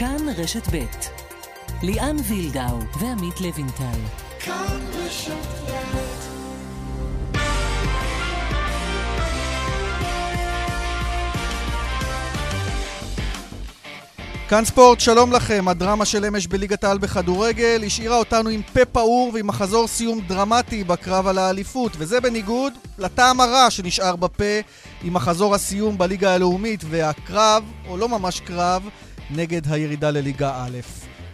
כאן רשת ב' ליאן וילדאו ועמית לוינטל. כאן רשת ב' כאן ספורט, שלום לכם. הדרמה של אמש בליגת העל בכדורגל השאירה אותנו עם פה פעור ועם מחזור סיום דרמטי בקרב על האליפות, וזה בניגוד לטעם הרע שנשאר בפה עם מחזור הסיום בליגה הלאומית והקרב, או לא ממש קרב, נגד הירידה לליגה א'.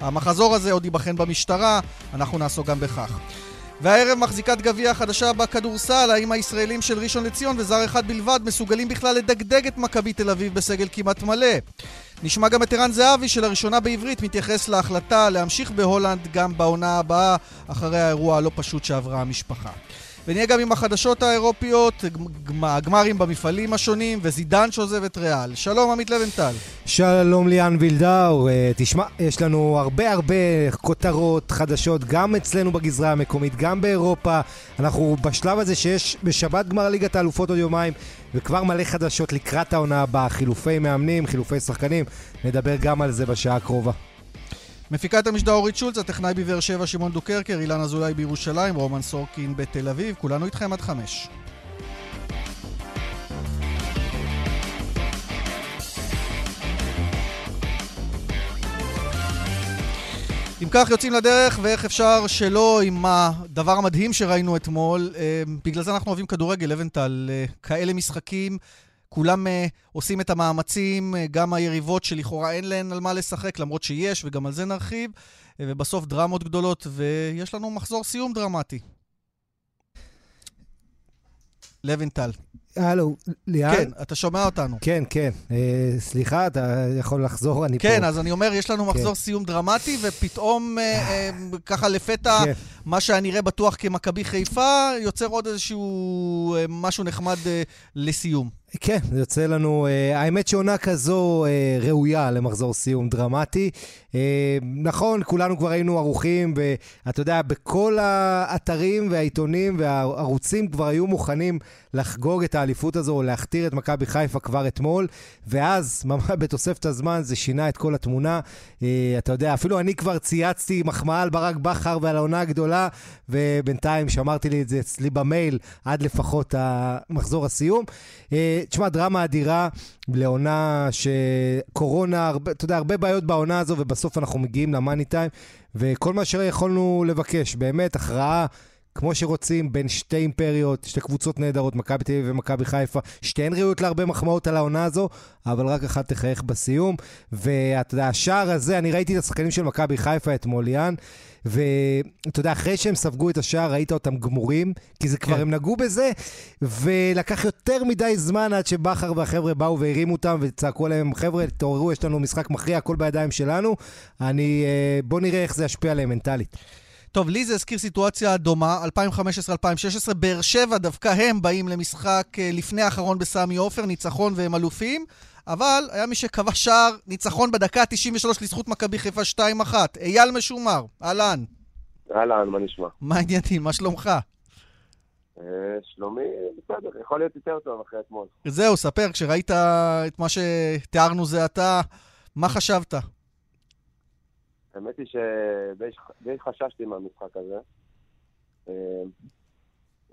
המחזור הזה עוד ייבחן במשטרה, אנחנו נעסוק גם בכך. והערב מחזיקת גביע החדשה בכדורסל, האם הישראלים של ראשון לציון וזר אחד בלבד מסוגלים בכלל לדגדג את מכבי תל אביב בסגל כמעט מלא? נשמע גם את ערן זהבי שלראשונה בעברית מתייחס להחלטה להמשיך בהולנד גם בעונה הבאה אחרי האירוע הלא פשוט שעברה המשפחה. ונהיה גם עם החדשות האירופיות, הגמרים במפעלים השונים, וזידן שעוזב את ריאל. שלום, עמית לבנטל. שלום ליאן וילדאו. אה, תשמע, יש לנו הרבה הרבה כותרות חדשות, גם אצלנו בגזרה המקומית, גם באירופה. אנחנו בשלב הזה שיש בשבת גמר ליגת האלופות עוד יומיים, וכבר מלא חדשות לקראת העונה הבאה, חילופי מאמנים, חילופי שחקנים. נדבר גם על זה בשעה הקרובה. מפיקת המשדר אורית שולץ, הטכנאי בבאר שבע שמעון דוקרקר, אילן אזולאי בירושלים, רומן סורקין בתל אביב, כולנו איתכם עד חמש. אם כך יוצאים לדרך, ואיך אפשר שלא עם הדבר המדהים שראינו אתמול. אה, בגלל זה אנחנו אוהבים כדורגל, לבנטל. אה, כאלה משחקים כולם uh, עושים את המאמצים, uh, גם היריבות שלכאורה אין להן על מה לשחק, למרות שיש, וגם על זה נרחיב, uh, ובסוף דרמות גדולות, ויש לנו מחזור סיום דרמטי. לוינטל. הלו, ליאן? כן, אתה שומע אותנו. כן, כן. אה, סליחה, אתה יכול לחזור, אני כן, פה. כן, אז אני אומר, יש לנו מחזור כן. סיום דרמטי, ופתאום, אה, אה, ככה לפתע, כן. מה שאני אראה בטוח כמכבי חיפה, יוצר עוד איזשהו אה, משהו נחמד אה, לסיום. כן, זה יוצא לנו, uh, האמת שעונה כזו uh, ראויה למחזור סיום דרמטי. Uh, נכון, כולנו כבר היינו ערוכים, ואתה יודע, בכל האתרים והעיתונים והערוצים כבר היו מוכנים לחגוג את האליפות הזו, או להכתיר את מכבי חיפה כבר אתמול, ואז, ממש בתוספת הזמן, זה שינה את כל התמונה. Uh, אתה יודע, אפילו אני כבר צייצתי מחמאה על ברק בכר ועל העונה הגדולה, ובינתיים שמרתי לי את זה אצלי במייל עד לפחות מחזור הסיום. Uh, תשמע, דרמה אדירה לעונה שקורונה, אתה יודע, הרבה בעיות בעונה הזו, ובסוף אנחנו מגיעים למאני טיים, וכל מה שיכולנו לבקש, באמת, הכרעה. כמו שרוצים, בין שתי אימפריות, שתי קבוצות נהדרות, מכבי תל אביב ומכבי חיפה, שתיהן ראויות להרבה מחמאות על העונה הזו, אבל רק אחת תחייך בסיום. ואתה יודע, השער הזה, אני ראיתי את השחקנים של מכבי חיפה אתמול, ליאן, ואתה יודע, אחרי שהם ספגו את השער, ראית אותם גמורים, כי זה כבר, כן. הם נגעו בזה, ולקח יותר מדי זמן עד שבכר והחבר'ה באו והרימו אותם וצעקו עליהם, חבר'ה, תעוררו, יש לנו משחק מכריע, הכל בידיים שלנו. אני, אה, בוא נראה איך זה ישפיע עליהם מנטלית. טוב, לי זה הזכיר סיטואציה דומה, 2015-2016, באר שבע דווקא הם באים למשחק אה, לפני האחרון בסמי עופר, ניצחון והם אלופים, אבל היה מי שקבע שער ניצחון בדקה ה-93 לזכות מכבי חיפה 2-1. אייל משומר, אהלן. אהלן, מה נשמע? מה העניינים? מה שלומך? אה, שלומי, בסדר, יכול להיות יותר טוב אחרי אתמול. זהו, ספר, כשראית את מה שתיארנו זה אתה, מה חשבת? האמת היא שדי חששתי מהמשחק הזה. אה,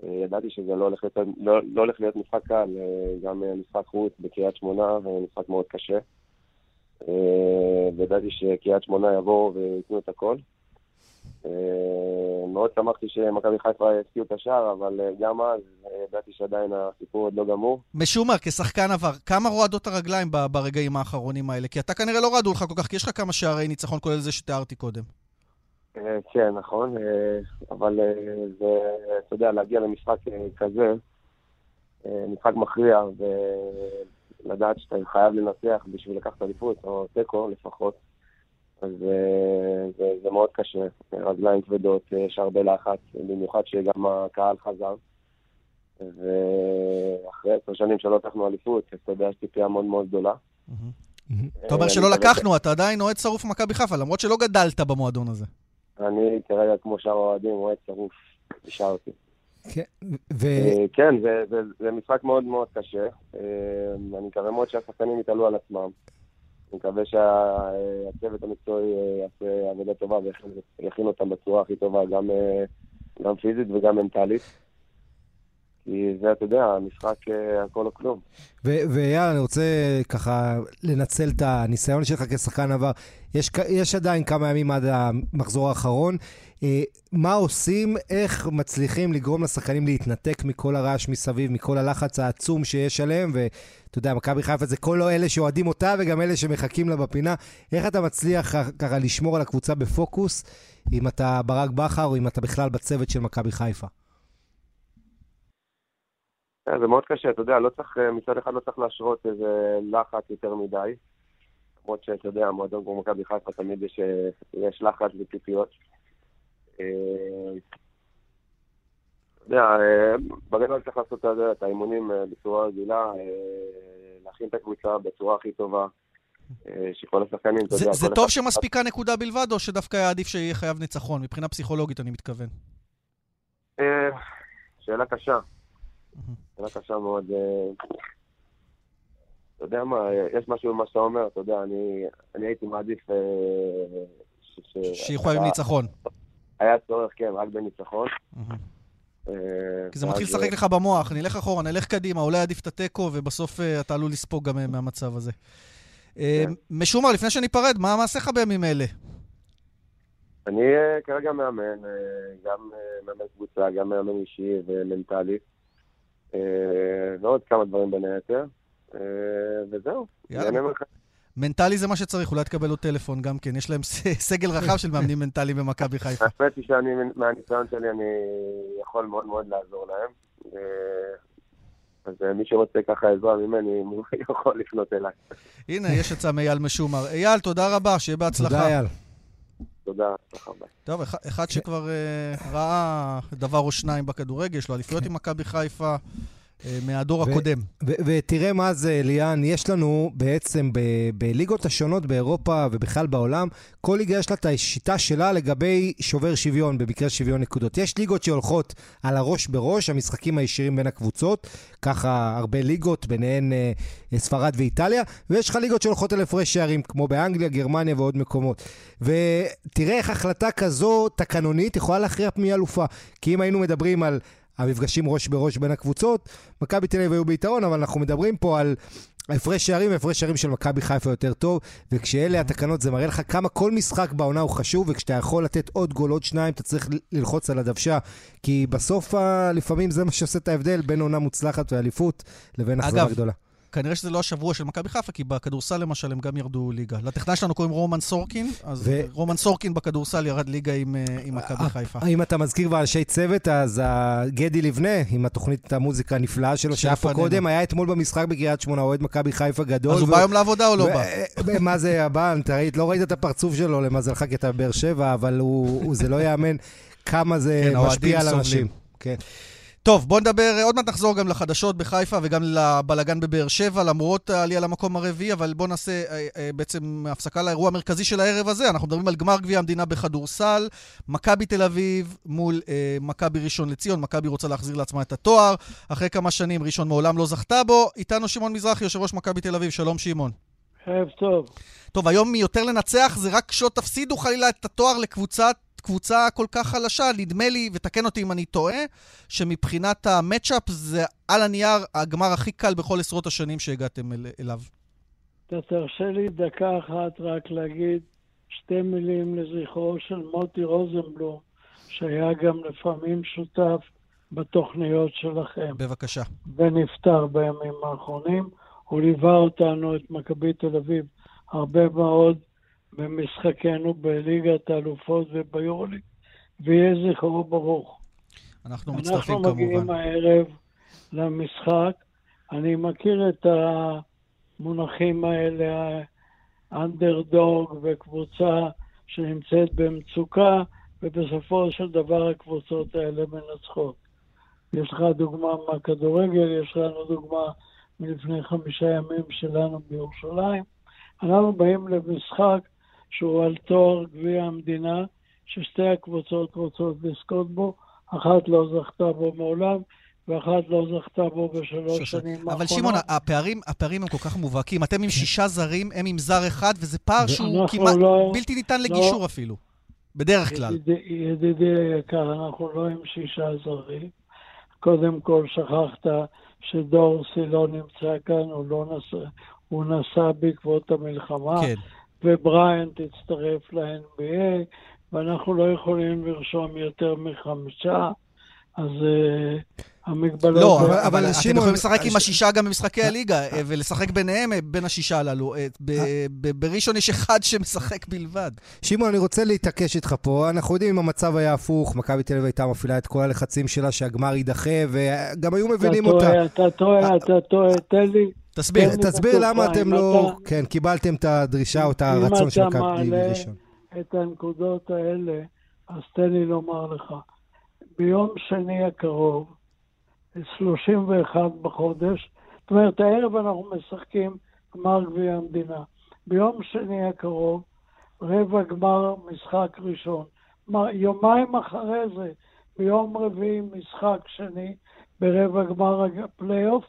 אה, ידעתי שזה לא הולך להיות, לא, לא הולך להיות משחק קל, אה, גם משחק חוץ בקריית שמונה, ומשחק מאוד קשה. וידעתי שקריית שמונה יבואו וייתנו את הכל. מאוד שמחתי שמכבי חיפה הפקיעו את השער, אבל גם אז ידעתי שעדיין הסיפור עוד לא גמור. משומר, כשחקן עבר, כמה רועדות הרגליים ברגעים האחרונים האלה? כי אתה כנראה לא רעדו לך כל כך, כי יש לך כמה שערי ניצחון, כולל זה שתיארתי קודם. כן, נכון, אבל זה, אתה יודע, להגיע למשחק כזה, משחק מכריע, ולדעת שאתה חייב לנצח בשביל לקחת אליפות, או תיקו לפחות, אז אה, זה, זה מאוד קשה. רגליים כבדות, יש הרבה לחץ, במיוחד שגם הקהל חזר. ואחרי עשר שנים שלא לקחנו אליפות, אז אתה יודע, יש ציפייה מאוד מאוד גדולה. אתה אומר שלא לקחנו, אתה עדיין אוהד שרוף מכבי חיפה, למרות שלא גדלת במועדון הזה. אני כרגע, כמו שאר האוהדים, אוהד שרוף, נשארתי. כן, אה, כן זה משחק מאוד מאוד קשה. אה, אני מקווה מאוד שהשחקנים יתעלו על עצמם. אני מקווה שהצוות המקצועי יעשה עבודה טובה ויכין אותם בצורה הכי טובה, גם, גם פיזית וגם מנטלית. כי זה, אתה יודע, המשחק הכל או כלום. ויאללה, אני רוצה ככה לנצל את הניסיון שלך כשחקן עבר. יש, יש עדיין כמה ימים עד המחזור האחרון. אה, מה עושים, איך מצליחים לגרום לשחקנים להתנתק מכל הרעש מסביב, מכל הלחץ העצום שיש עליהם, ואתה יודע, מכבי חיפה זה כל אלה שאוהדים אותה וגם אלה שמחכים לה בפינה. איך אתה מצליח ככה לשמור על הקבוצה בפוקוס, אם אתה ברק בכר או אם אתה בכלל בצוות של מכבי חיפה? אה, זה מאוד קשה, אתה יודע, לא צריך, אה, מצד אחד לא צריך להשרות איזה לחץ יותר מדי. למרות שאתה יודע, מועדון כמו מכבי חיפה תמיד יש, יש לחץ וציפיות. אתה יודע, בגדול צריך לעשות את האימונים אה, בצורה רגילה, אה, להכין את הקבוצה בצורה הכי טובה. אה, שכל השחקנים, אתה יודע... זה טוב שמספיקה נקודה בלבד, או שדווקא היה עדיף שיהיה חייב ניצחון? מבחינה פסיכולוגית אני מתכוון. שאלה קשה. שאלה קשה מאוד. אתה יודע מה, יש משהו במה שאתה אומר, אתה יודע, אני הייתי מעדיף... שיהיו חייבים ניצחון. היה צורך, כן, רק בניצחון. אה, כי זה מתחיל לשחק לך במוח, נלך אחורה, נלך קדימה, אולי עדיף את התיקו, ובסוף אה, אתה עלול לספוג גם אה, מהמצב הזה. כן. משומר, לפני שניפרד, מה מעשיך בימים אלה? אני כרגע מאמן, גם מאמן קבוצה, גם מאמן אישי ומנטלי, ועוד כמה דברים בין היתר, וזהו. יאללה. מנטלי זה מה שצריך, אולי תקבל עוד טלפון גם כן. יש להם סגל רחב של מאמנים מנטליים במכבי חיפה. האמת היא שאני, מהניסיון שלי, אני יכול מאוד מאוד לעזור להם. אז אה, מי שרוצה ככה עזרה ממני, הוא יכול לפנות אליי. הנה, יש עצה מאייל משומר. אייל, תודה רבה, שיהיה בהצלחה. תודה, אייל. תודה, הצלחה ביי. טוב, אחד שכבר אה, ראה דבר או שניים בכדורגל, יש לו אליפויות עם מכבי חיפה. אה, מהדור הקודם. ותראה מה זה, ליאן, יש לנו בעצם בליגות השונות באירופה ובכלל בעולם, כל ליגה יש לה את השיטה שלה לגבי שובר שוויון, במקרה שוויון נקודות. יש ליגות שהולכות על הראש בראש, המשחקים הישירים בין הקבוצות, ככה הרבה ליגות, ביניהן אה, ספרד ואיטליה, ויש לך ליגות שהולכות על הפרש שערים, כמו באנגליה, גרמניה ועוד מקומות. ותראה איך החלטה כזו תקנונית יכולה להכריע מי אלופה. כי אם היינו מדברים על... המפגשים ראש בראש בין הקבוצות. מכבי תל אביב היו ביתרון, אבל אנחנו מדברים פה על הפרש שערים, הפרש שערים של מכבי חיפה יותר טוב, וכשאלה התקנות זה מראה לך כמה כל משחק בעונה הוא חשוב, וכשאתה יכול לתת עוד גול, עוד שניים, אתה צריך ללחוץ על הדוושה, כי בסוף לפעמים זה מה שעושה את ההבדל בין עונה מוצלחת ואליפות לבין אכזבה גדולה. כנראה שזה לא השבוע של מכבי חיפה, כי בכדורסל למשל הם גם ירדו ליגה. לטכנאי שלנו קוראים רומן סורקין, אז ו... רומן סורקין בכדורסל ירד ליגה עם, אה, עם מכבי חיפה. אם אתה מזכיר כבר אנשי צוות, אז גדי לבנה, עם התוכנית המוזיקה הנפלאה שלו, שהיה פה קודם, היה אתמול במשחק בקריית שמונה, אוהד מכבי חיפה גדול. אז הוא בא היום לעבודה או לא בא? מה זה הבא? לא ראית את הפרצוף שלו, למזלך, כי אתה בבאר שבע, אבל זה לא ייאמן כמה זה כן, משפיע על אנשים. כן. טוב, בואו נדבר, עוד מעט נחזור גם לחדשות בחיפה וגם לבלגן בבאר שבע, למרות העלייה למקום הרביעי, אבל בואו נעשה אה, אה, בעצם הפסקה לאירוע המרכזי של הערב הזה. אנחנו מדברים על גמר גביע המדינה בכדורסל, מכבי תל אביב מול אה, מכבי ראשון לציון. מכבי רוצה להחזיר לעצמה את התואר. אחרי כמה שנים ראשון מעולם לא זכתה בו. איתנו שמעון מזרחי, יושב ראש מכבי תל אביב. שלום שמעון. ערב טוב. טוב, היום יותר לנצח זה רק שלא תפסידו חלילה את התואר לקבוצת קבוצה כל כך חלשה, נדמה לי, ותקן אותי אם אני טועה, שמבחינת המצ'אפ זה על הנייר הגמר הכי קל בכל עשרות השנים שהגעתם אל, אליו. אתה תרשה לי דקה אחת רק להגיד שתי מילים לזכרו של מוטי רוזנבלום, שהיה גם לפעמים שותף בתוכניות שלכם. בבקשה. ונפטר בימים האחרונים. הוא ליווה אותנו, את מכבי תל אביב, הרבה מאוד במשחקנו בליגת האלופות וביורליג, ויהיה זכרו ברוך. אנחנו מצטרפים כמובן. אנחנו מגיעים הערב למשחק. אני מכיר את המונחים האלה, אנדרדוג וקבוצה שנמצאת במצוקה, ובסופו של דבר הקבוצות האלה מנצחות. יש לך דוגמה מהכדורגל, יש לנו דוגמה מלפני חמישה ימים שלנו בירושלים. אנחנו באים למשחק שהוא על תואר גביע המדינה, ששתי הקבוצות רוצות לזכות בו, אחת לא זכתה בו מעולם, ואחת לא זכתה בו בשלוש שלוש- שנים האחרונות. אבל שמעון, הפערים, הפערים הם כל כך מובהקים. אתם עם שישה זרים, הם עם זר אחד, וזה פער שהוא כמעט לא- בלתי ניתן לגישור אפילו. בדרך כלל. ידידי, ידידי היקר, אנחנו לא עם שישה זרים. קודם כל שכחת שדורסי לא נמצא כאן, הוא לא נסע, הוא נסע בעקבות המלחמה, כן. ובריאנט הצטרף ל-NBA, ואנחנו לא יכולים לרשום יותר מחמישה, אז uh, המגבלות... לא, אבל- אבל, אתם שמעון, יכולים לשחק עם השישה גם במשחקי הליגה, אה, ולשחק ביניהם, אה, בין השישה הללו. אה, ב- ב- בראשון יש אחד שמשחק בלבד. שמעון, אני רוצה להתעקש איתך פה. אנחנו יודעים אם המצב היה הפוך, מכבי תל אביב הייתה מפעילה את כל הלחצים שלה שהגמר יידחה, וגם היו אתה מבינים אותה. טועה, אתה טועה, אתה טועה, תן לי. תסביר. כן. תסביר למה בתופעה, אתם אם לא... אתה- כן, קיבלתם את הדרישה או את אם הרצון של אתה מכבי מעלה- ראשון. את הנקודות האלה, אז תן לי לומר לך. ביום שני הקרוב, 31 בחודש, זאת אומרת, הערב אנחנו משחקים גמר גביע המדינה. ביום שני הקרוב, רבע גמר משחק ראשון. יומיים אחרי זה, ביום רביעי משחק שני ברבע גמר הפלייאוף,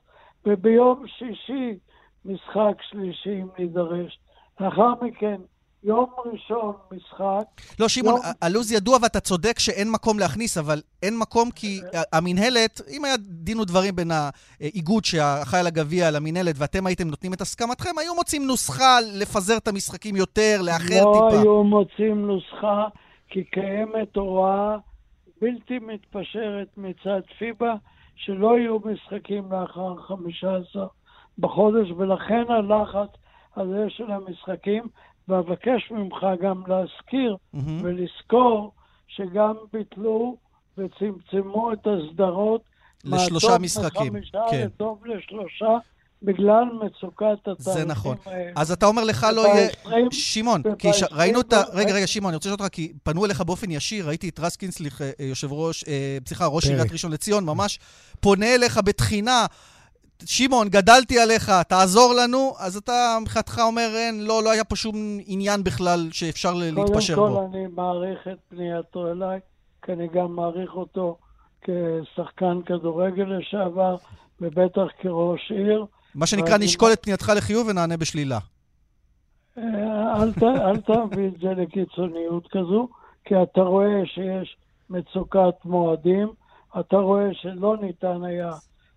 וביום שישי משחק שלישי אם נידרש. לאחר מכן, יום ראשון משחק, לא, שמעון, לא. הלו"ז ידוע ואתה צודק שאין מקום להכניס, אבל אין מקום כי המינהלת, אם היה דין ודברים בין האיגוד שאחראי על הגביע למינהלת, ואתם הייתם נותנים את הסכמתכם, היו מוצאים נוסחה לפזר את המשחקים יותר, לאחר לא טיפה. היו מוצאים נוסחה, כי קיימת הוראה בלתי מתפשרת מצד פיבה, שלא יהיו משחקים לאחר 15 בחודש, ולכן הלחץ הזה של המשחקים, ואבקש ממך גם להזכיר מהמם. ולזכור שגם ביטלו וצמצמו את הסדרות לשלושה מהטוב משחקים, מחמישה כן. לטוב לשלושה, בגלל מצוקת התאריכים זה נכון. האלה. אז אתה אומר לך לא יהיה... ב-20 שמעון, כי ש... ראינו את ה... רגע, רגע, שמעון, אני רוצה לשאול אותך, כי פנו אליך באופן ישיר, ראיתי את רז קינסליך, אה, יושב ראש, אה, סליחה, ראש. עיריית ראשון לציון, ממש פונה אליך בתחינה. שמעון, גדלתי עליך, תעזור לנו, אז אתה מבחינתך אומר, אין, לא, לא היה פה שום עניין בכלל שאפשר להתפשר קודם בו. כל אני מעריך את פנייתו אליי, כי אני גם מעריך אותו כשחקן כדורגל לשעבר, ובטח כראש עיר. מה שנקרא, נשקול את פנייתך לחיוב ונענה בשלילה. אה, אל תביא את זה לקיצוניות כזו, כי אתה רואה שיש מצוקת מועדים, אתה רואה שלא ניתן היה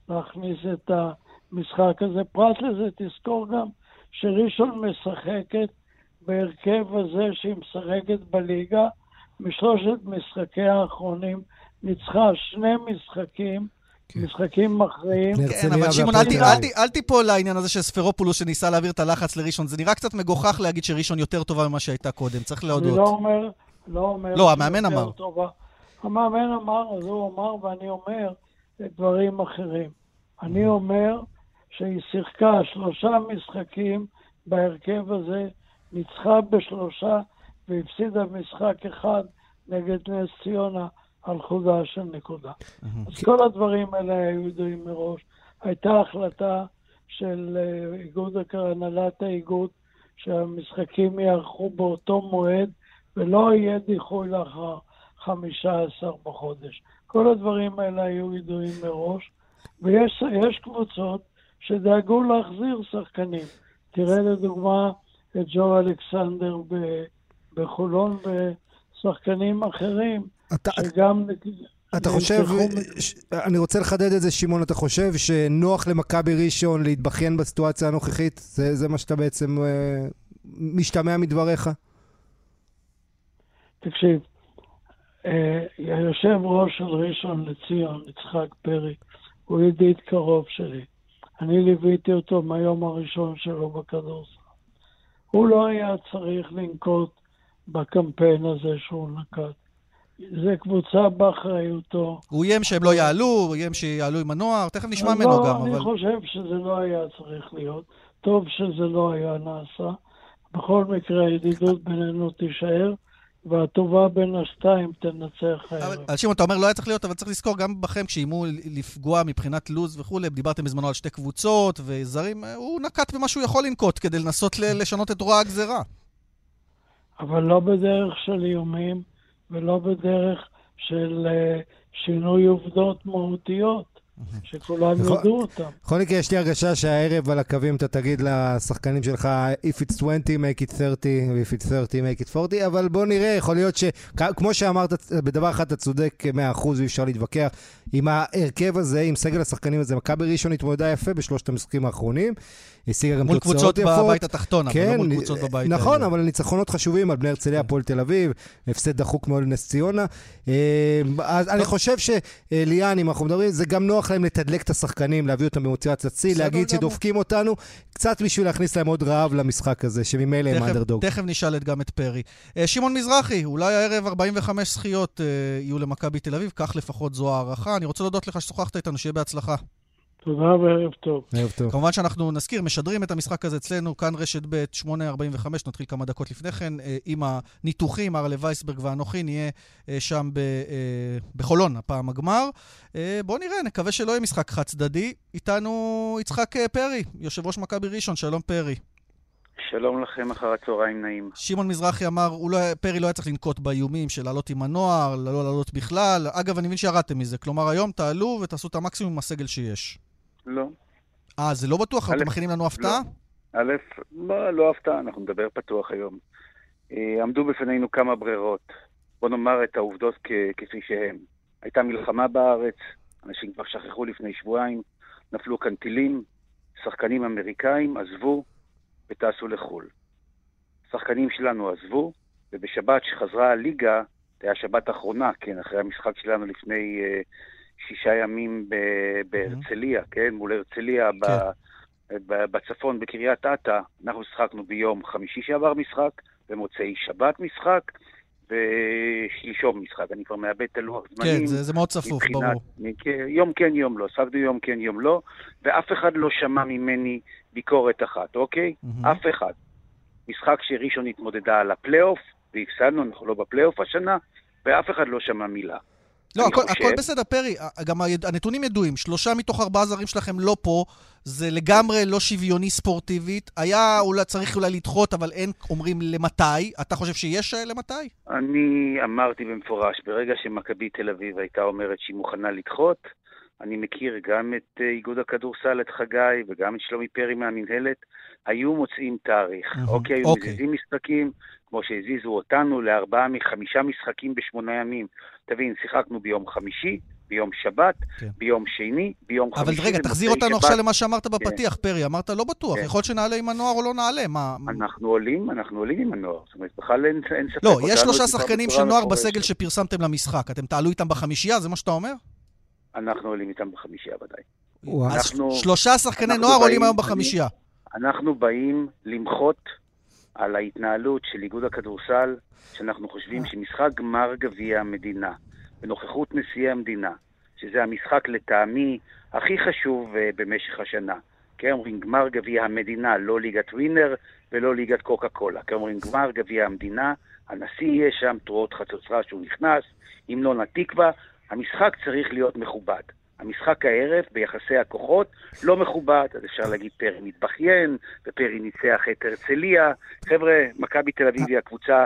להכניס את המשחק הזה. פרט לזה, תזכור גם שראשון משחקת בהרכב הזה שהיא משחקת בליגה, משלושת משחקיה האחרונים ניצחה שני משחקים, כן. משחקים מכריעים. כן, אבל שמעון, אל תיפול לעניין הזה של ספרופולוס שניסה להעביר את הלחץ לראשון. זה נראה קצת מגוחך להגיד שראשון יותר טובה ממה שהייתה קודם, צריך אני לא להודות. אומר, לא אומר... לא, המאמן אמר. טובה. המאמן אמר, אז הוא אמר, ואני אומר דברים אחרים. אני אומר שהיא שיחקה שלושה משחקים בהרכב הזה, ניצחה בשלושה והפסידה משחק אחד נגד נס ציונה על חודה של נקודה. אז כל הדברים האלה היו ידועים מראש. הייתה החלטה של אה, איגוד, הנהלת האיגוד שהמשחקים ייערכו באותו מועד ולא יהיה דיחוי לאחר 15 בחודש. כל הדברים האלה היו ידועים מראש, ויש יש קבוצות שדאגו להחזיר שחקנים. תראה לדוגמה את ג'ו אלכסנדר ב- בחולון ושחקנים אחרים, אתה- שגם... אתה חושב, ש- אני רוצה לחדד את זה, שמעון, אתה חושב שנוח למכבי ראשון להתבכיין בסיטואציה הנוכחית? זה, זה מה שאתה בעצם אה, משתמע מדבריך? תקשיב, אה, היושב ראש של ראשון לציון, יצחק פרי, הוא ידיד קרוב שלי. אני ליוויתי אותו מהיום הראשון שלו בכדורסל. הוא לא היה צריך לנקוט בקמפיין הזה שהוא נקט. זה קבוצה באחריותו. הוא איים שהם לא יעלו, הוא איים שיעלו עם הנוער, תכף נשמע ממנו לא, גם, אני אבל... חושב שזה לא היה צריך להיות. טוב שזה לא היה נעשה. בכל מקרה, הידידות בינינו תישאר, והטובה בין השתיים תנצח הערב. אבל שמעון, אתה אומר לא היה צריך להיות, אבל צריך לזכור גם בכם, כשאיימו לפגוע מבחינת לוז וכולי, דיברתם בזמנו על שתי קבוצות וזרים, אה, הוא נקט במה שהוא יכול לנקוט כדי לנסות לשנות את רוע הגזירה. אבל לא בדרך של איומים ולא בדרך של אה, שינוי עובדות מהותיות. שכולם נכון. ידעו אותם. בכל מקרה, יש לי הרגשה שהערב על הקווים אתה תגיד לשחקנים שלך, If it's 20, make it 30, ו-if it's 30, make it 40, אבל בוא נראה, יכול להיות ש... כמו שאמרת, בדבר אחד אתה צודק 100% ואי אפשר להתווכח. עם ההרכב הזה, עם סגל השחקנים הזה, מכבי ראשון התמודדה יפה בשלושת המשחקים האחרונים. השיגה גם מול תוצאות קבוצות יפות. בבית התחתון, אבל כן, לא מול קבוצות בבית נכון, העליון. אבל ניצחונות חשובים על בני הרצליה, הפועל תל אביב, הפסד דחוק מאוד לנס ציונה. אה, אז אני חושב שליאן, אם אנחנו מדברים, זה גם נוח להם לתדלק את השחקנים, להביא אותם במוטיבציית שיא, בסדר להגיד. שדופקים אותנו, קצת בשביל להכניס להם עוד רעב למשחק הזה, שממילא הם אנדרדוג. תכף נשאל את- גם את פרי. אה, שמעון מזרחי, אולי הערב 45 זכיות אה, יהיו למכבי תל אביב, כך לפחות זו הערכה. אני רוצה להודות לך ששוחחת איתנו, שיהיה בהצלחה. תודה וערב טוב. ערב טוב. כמובן שאנחנו נזכיר, משדרים את המשחק הזה אצלנו, כאן רשת ב', 8.45, נתחיל כמה דקות לפני כן, אה, עם הניתוחים, ארלה וייסברג ואנוכי, נהיה אה, שם ב, אה, בחולון, הפעם הגמר. בואו נראה, נקווה שלא יהיה משחק חד צדדי. איתנו יצחק פרי, יושב ראש מכבי ראשון, שלום פרי. שלום לכם, אחר הצהריים נעים. שמעון מזרחי אמר, לא, פרי לא היה צריך לנקוט באיומים של לעלות עם הנוער, לא לעלות בכלל. אגב, אני מבין שירדתם מזה. כלומר, היום תעלו ותעשו את המקסימום עם הסגל שיש. לא. אה, זה לא בטוח? אתם מכינים לנו הפתעה? א', לא, לא הפתעה, אנחנו נדבר פתוח היום. אה, עמדו בפנינו כמה ברירות. בוא נאמר את העובדות כ- כפי שהן. הייתה מלחמה בארץ, אנשים כבר שכחו לפני שבועיים, נפלו כאן טילים, שחקנים אמריקאים עזבו וטסו לחו"ל. שחקנים שלנו עזבו, ובשבת שחזרה הליגה, זה היה שבת אחרונה, כן, אחרי המשחק שלנו לפני אה, שישה ימים בהרצליה, כן, מול הרצליה, ב- ב- בצפון, בקריית אתא, אנחנו שיחקנו ביום חמישי שעבר משחק, במוצאי שבת משחק, ושלשום משחק. אני כבר מאבד את הלוח זמנים. כן, זה, זה מאוד צפוף, מבחינת- ברור. מ- יום כן, יום לא. ספגנו יום כן, יום לא, ואף אחד לא שמע ממני ביקורת אחת, אוקיי? מהמם. אף אחד. משחק שראשון התמודדה על הפלייאוף, והפסדנו, אנחנו לא בפלייאוף השנה, ואף אחד לא שמע מילה. לא, הכל, חושב- הכל בסדר, פרי. גם הנתונים ידועים. שלושה מתוך ארבעה זרים שלכם לא פה. זה לגמרי לא שוויוני ספורטיבית. היה אולי, צריך אולי לדחות, אבל אין אומרים למתי. אתה חושב שיש אה, למתי? אני אמרתי במפורש, ברגע שמכבי תל אביב הייתה אומרת שהיא מוכנה לדחות, אני מכיר גם את אה, איגוד הכדורסל, את חגי, וגם את שלומי פרי מהמינהלת, היו מוצאים תאריך. אוקיי, היו אוקיי. מזיזים משחקים, כמו שהזיזו אותנו לארבעה מחמישה משחקים בשמונה ימים. תבין, שיחקנו ביום חמישי, ביום שבת, כן. ביום שני, ביום אבל חמישי. רגע, תחזיר אותנו שבת. עכשיו למה שאמרת בפתיח, פרי. אמרת לא בטוח. כן. יכול להיות שנעלה עם הנוער או לא נעלה. מה... אנחנו עולים, אנחנו עולים עם הנוער. זאת אומרת, בכלל אין, אין ספק. לא, יש שלושה שחקנים של נוער. בסגל שפרסמתם למשחק. אתם תעלו איתם בחמישייה? זה מה שאתה אומר? אנחנו עולים איתם בחמישייה ודאי. וואו. אנחנו- שלושה שחקני נוער עולים באים- היום בחמישייה. אנחנו באים למחות על ההתנהלות של איגוד הכדורסל, שאנחנו חושבים שמשחק גמר גביע המדינה, בנוכחות נשיאי המדינה, שזה המשחק לטעמי הכי חשוב uh, במשך השנה. כן, אומרים גמר גביע המדינה, לא ליגת ווינר ולא ליגת קוקה קולה. כן, אומרים גמר גביע המדינה, הנשיא יהיה שם, תרועות חצוצרה שהוא נכנס, המנון התקווה, המשחק צריך להיות מכובד. המשחק הערב ביחסי הכוחות לא מכובד, אז אפשר להגיד פרי מתבכיין, ופרי ניצח את הרצליה. חבר'ה, מכבי תל אביב היא הקבוצה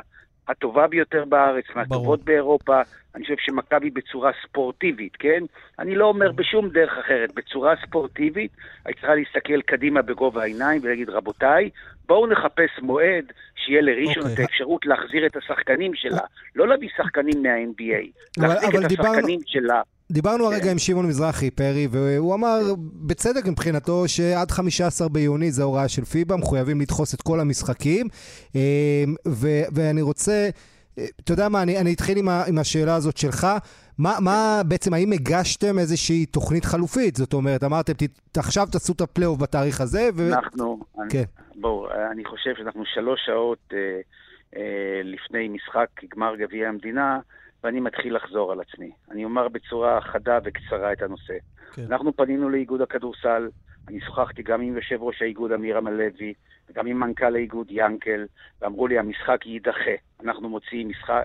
הטובה ביותר בארץ, מהטובות באירופה. אני חושב שמכבי בצורה ספורטיבית, כן? אני לא אומר בשום דרך אחרת, בצורה ספורטיבית, היית צריכה להסתכל קדימה בגובה העיניים ולהגיד, רבותיי, בואו נחפש מועד שיהיה לראשון אוקיי. את האפשרות להחזיר את השחקנים שלה. לא להביא שחקנים מה-NBA, להחזיק את השחקנים שלה. דיברנו כן. הרגע עם שמעון מזרחי, פרי, והוא אמר, בצדק מבחינתו, שעד 15 ביוני זה הוראה של פיבה, מחויבים לדחוס את כל המשחקים. אה, ו- ואני רוצה, אתה יודע מה, אני, אני אתחיל עם, ה- עם השאלה הזאת שלך. מה, מה בעצם, האם הגשתם איזושהי תוכנית חלופית? זאת אומרת, אמרתם, "ת- עכשיו תעשו את הפלייאוף בתאריך הזה, ו... אנחנו, כן. בואו, אני חושב שאנחנו שלוש שעות אה, אה, לפני משחק גמר גביע המדינה, ואני מתחיל לחזור על עצמי. אני אומר בצורה חדה וקצרה את הנושא. כן. אנחנו פנינו לאיגוד הכדורסל, אני שוחחתי גם עם יושב ראש האיגוד אמיר עמלוי, גם עם מנכ"ל האיגוד ינקל, ואמרו לי, המשחק יידחה. אנחנו מוציאים משחק,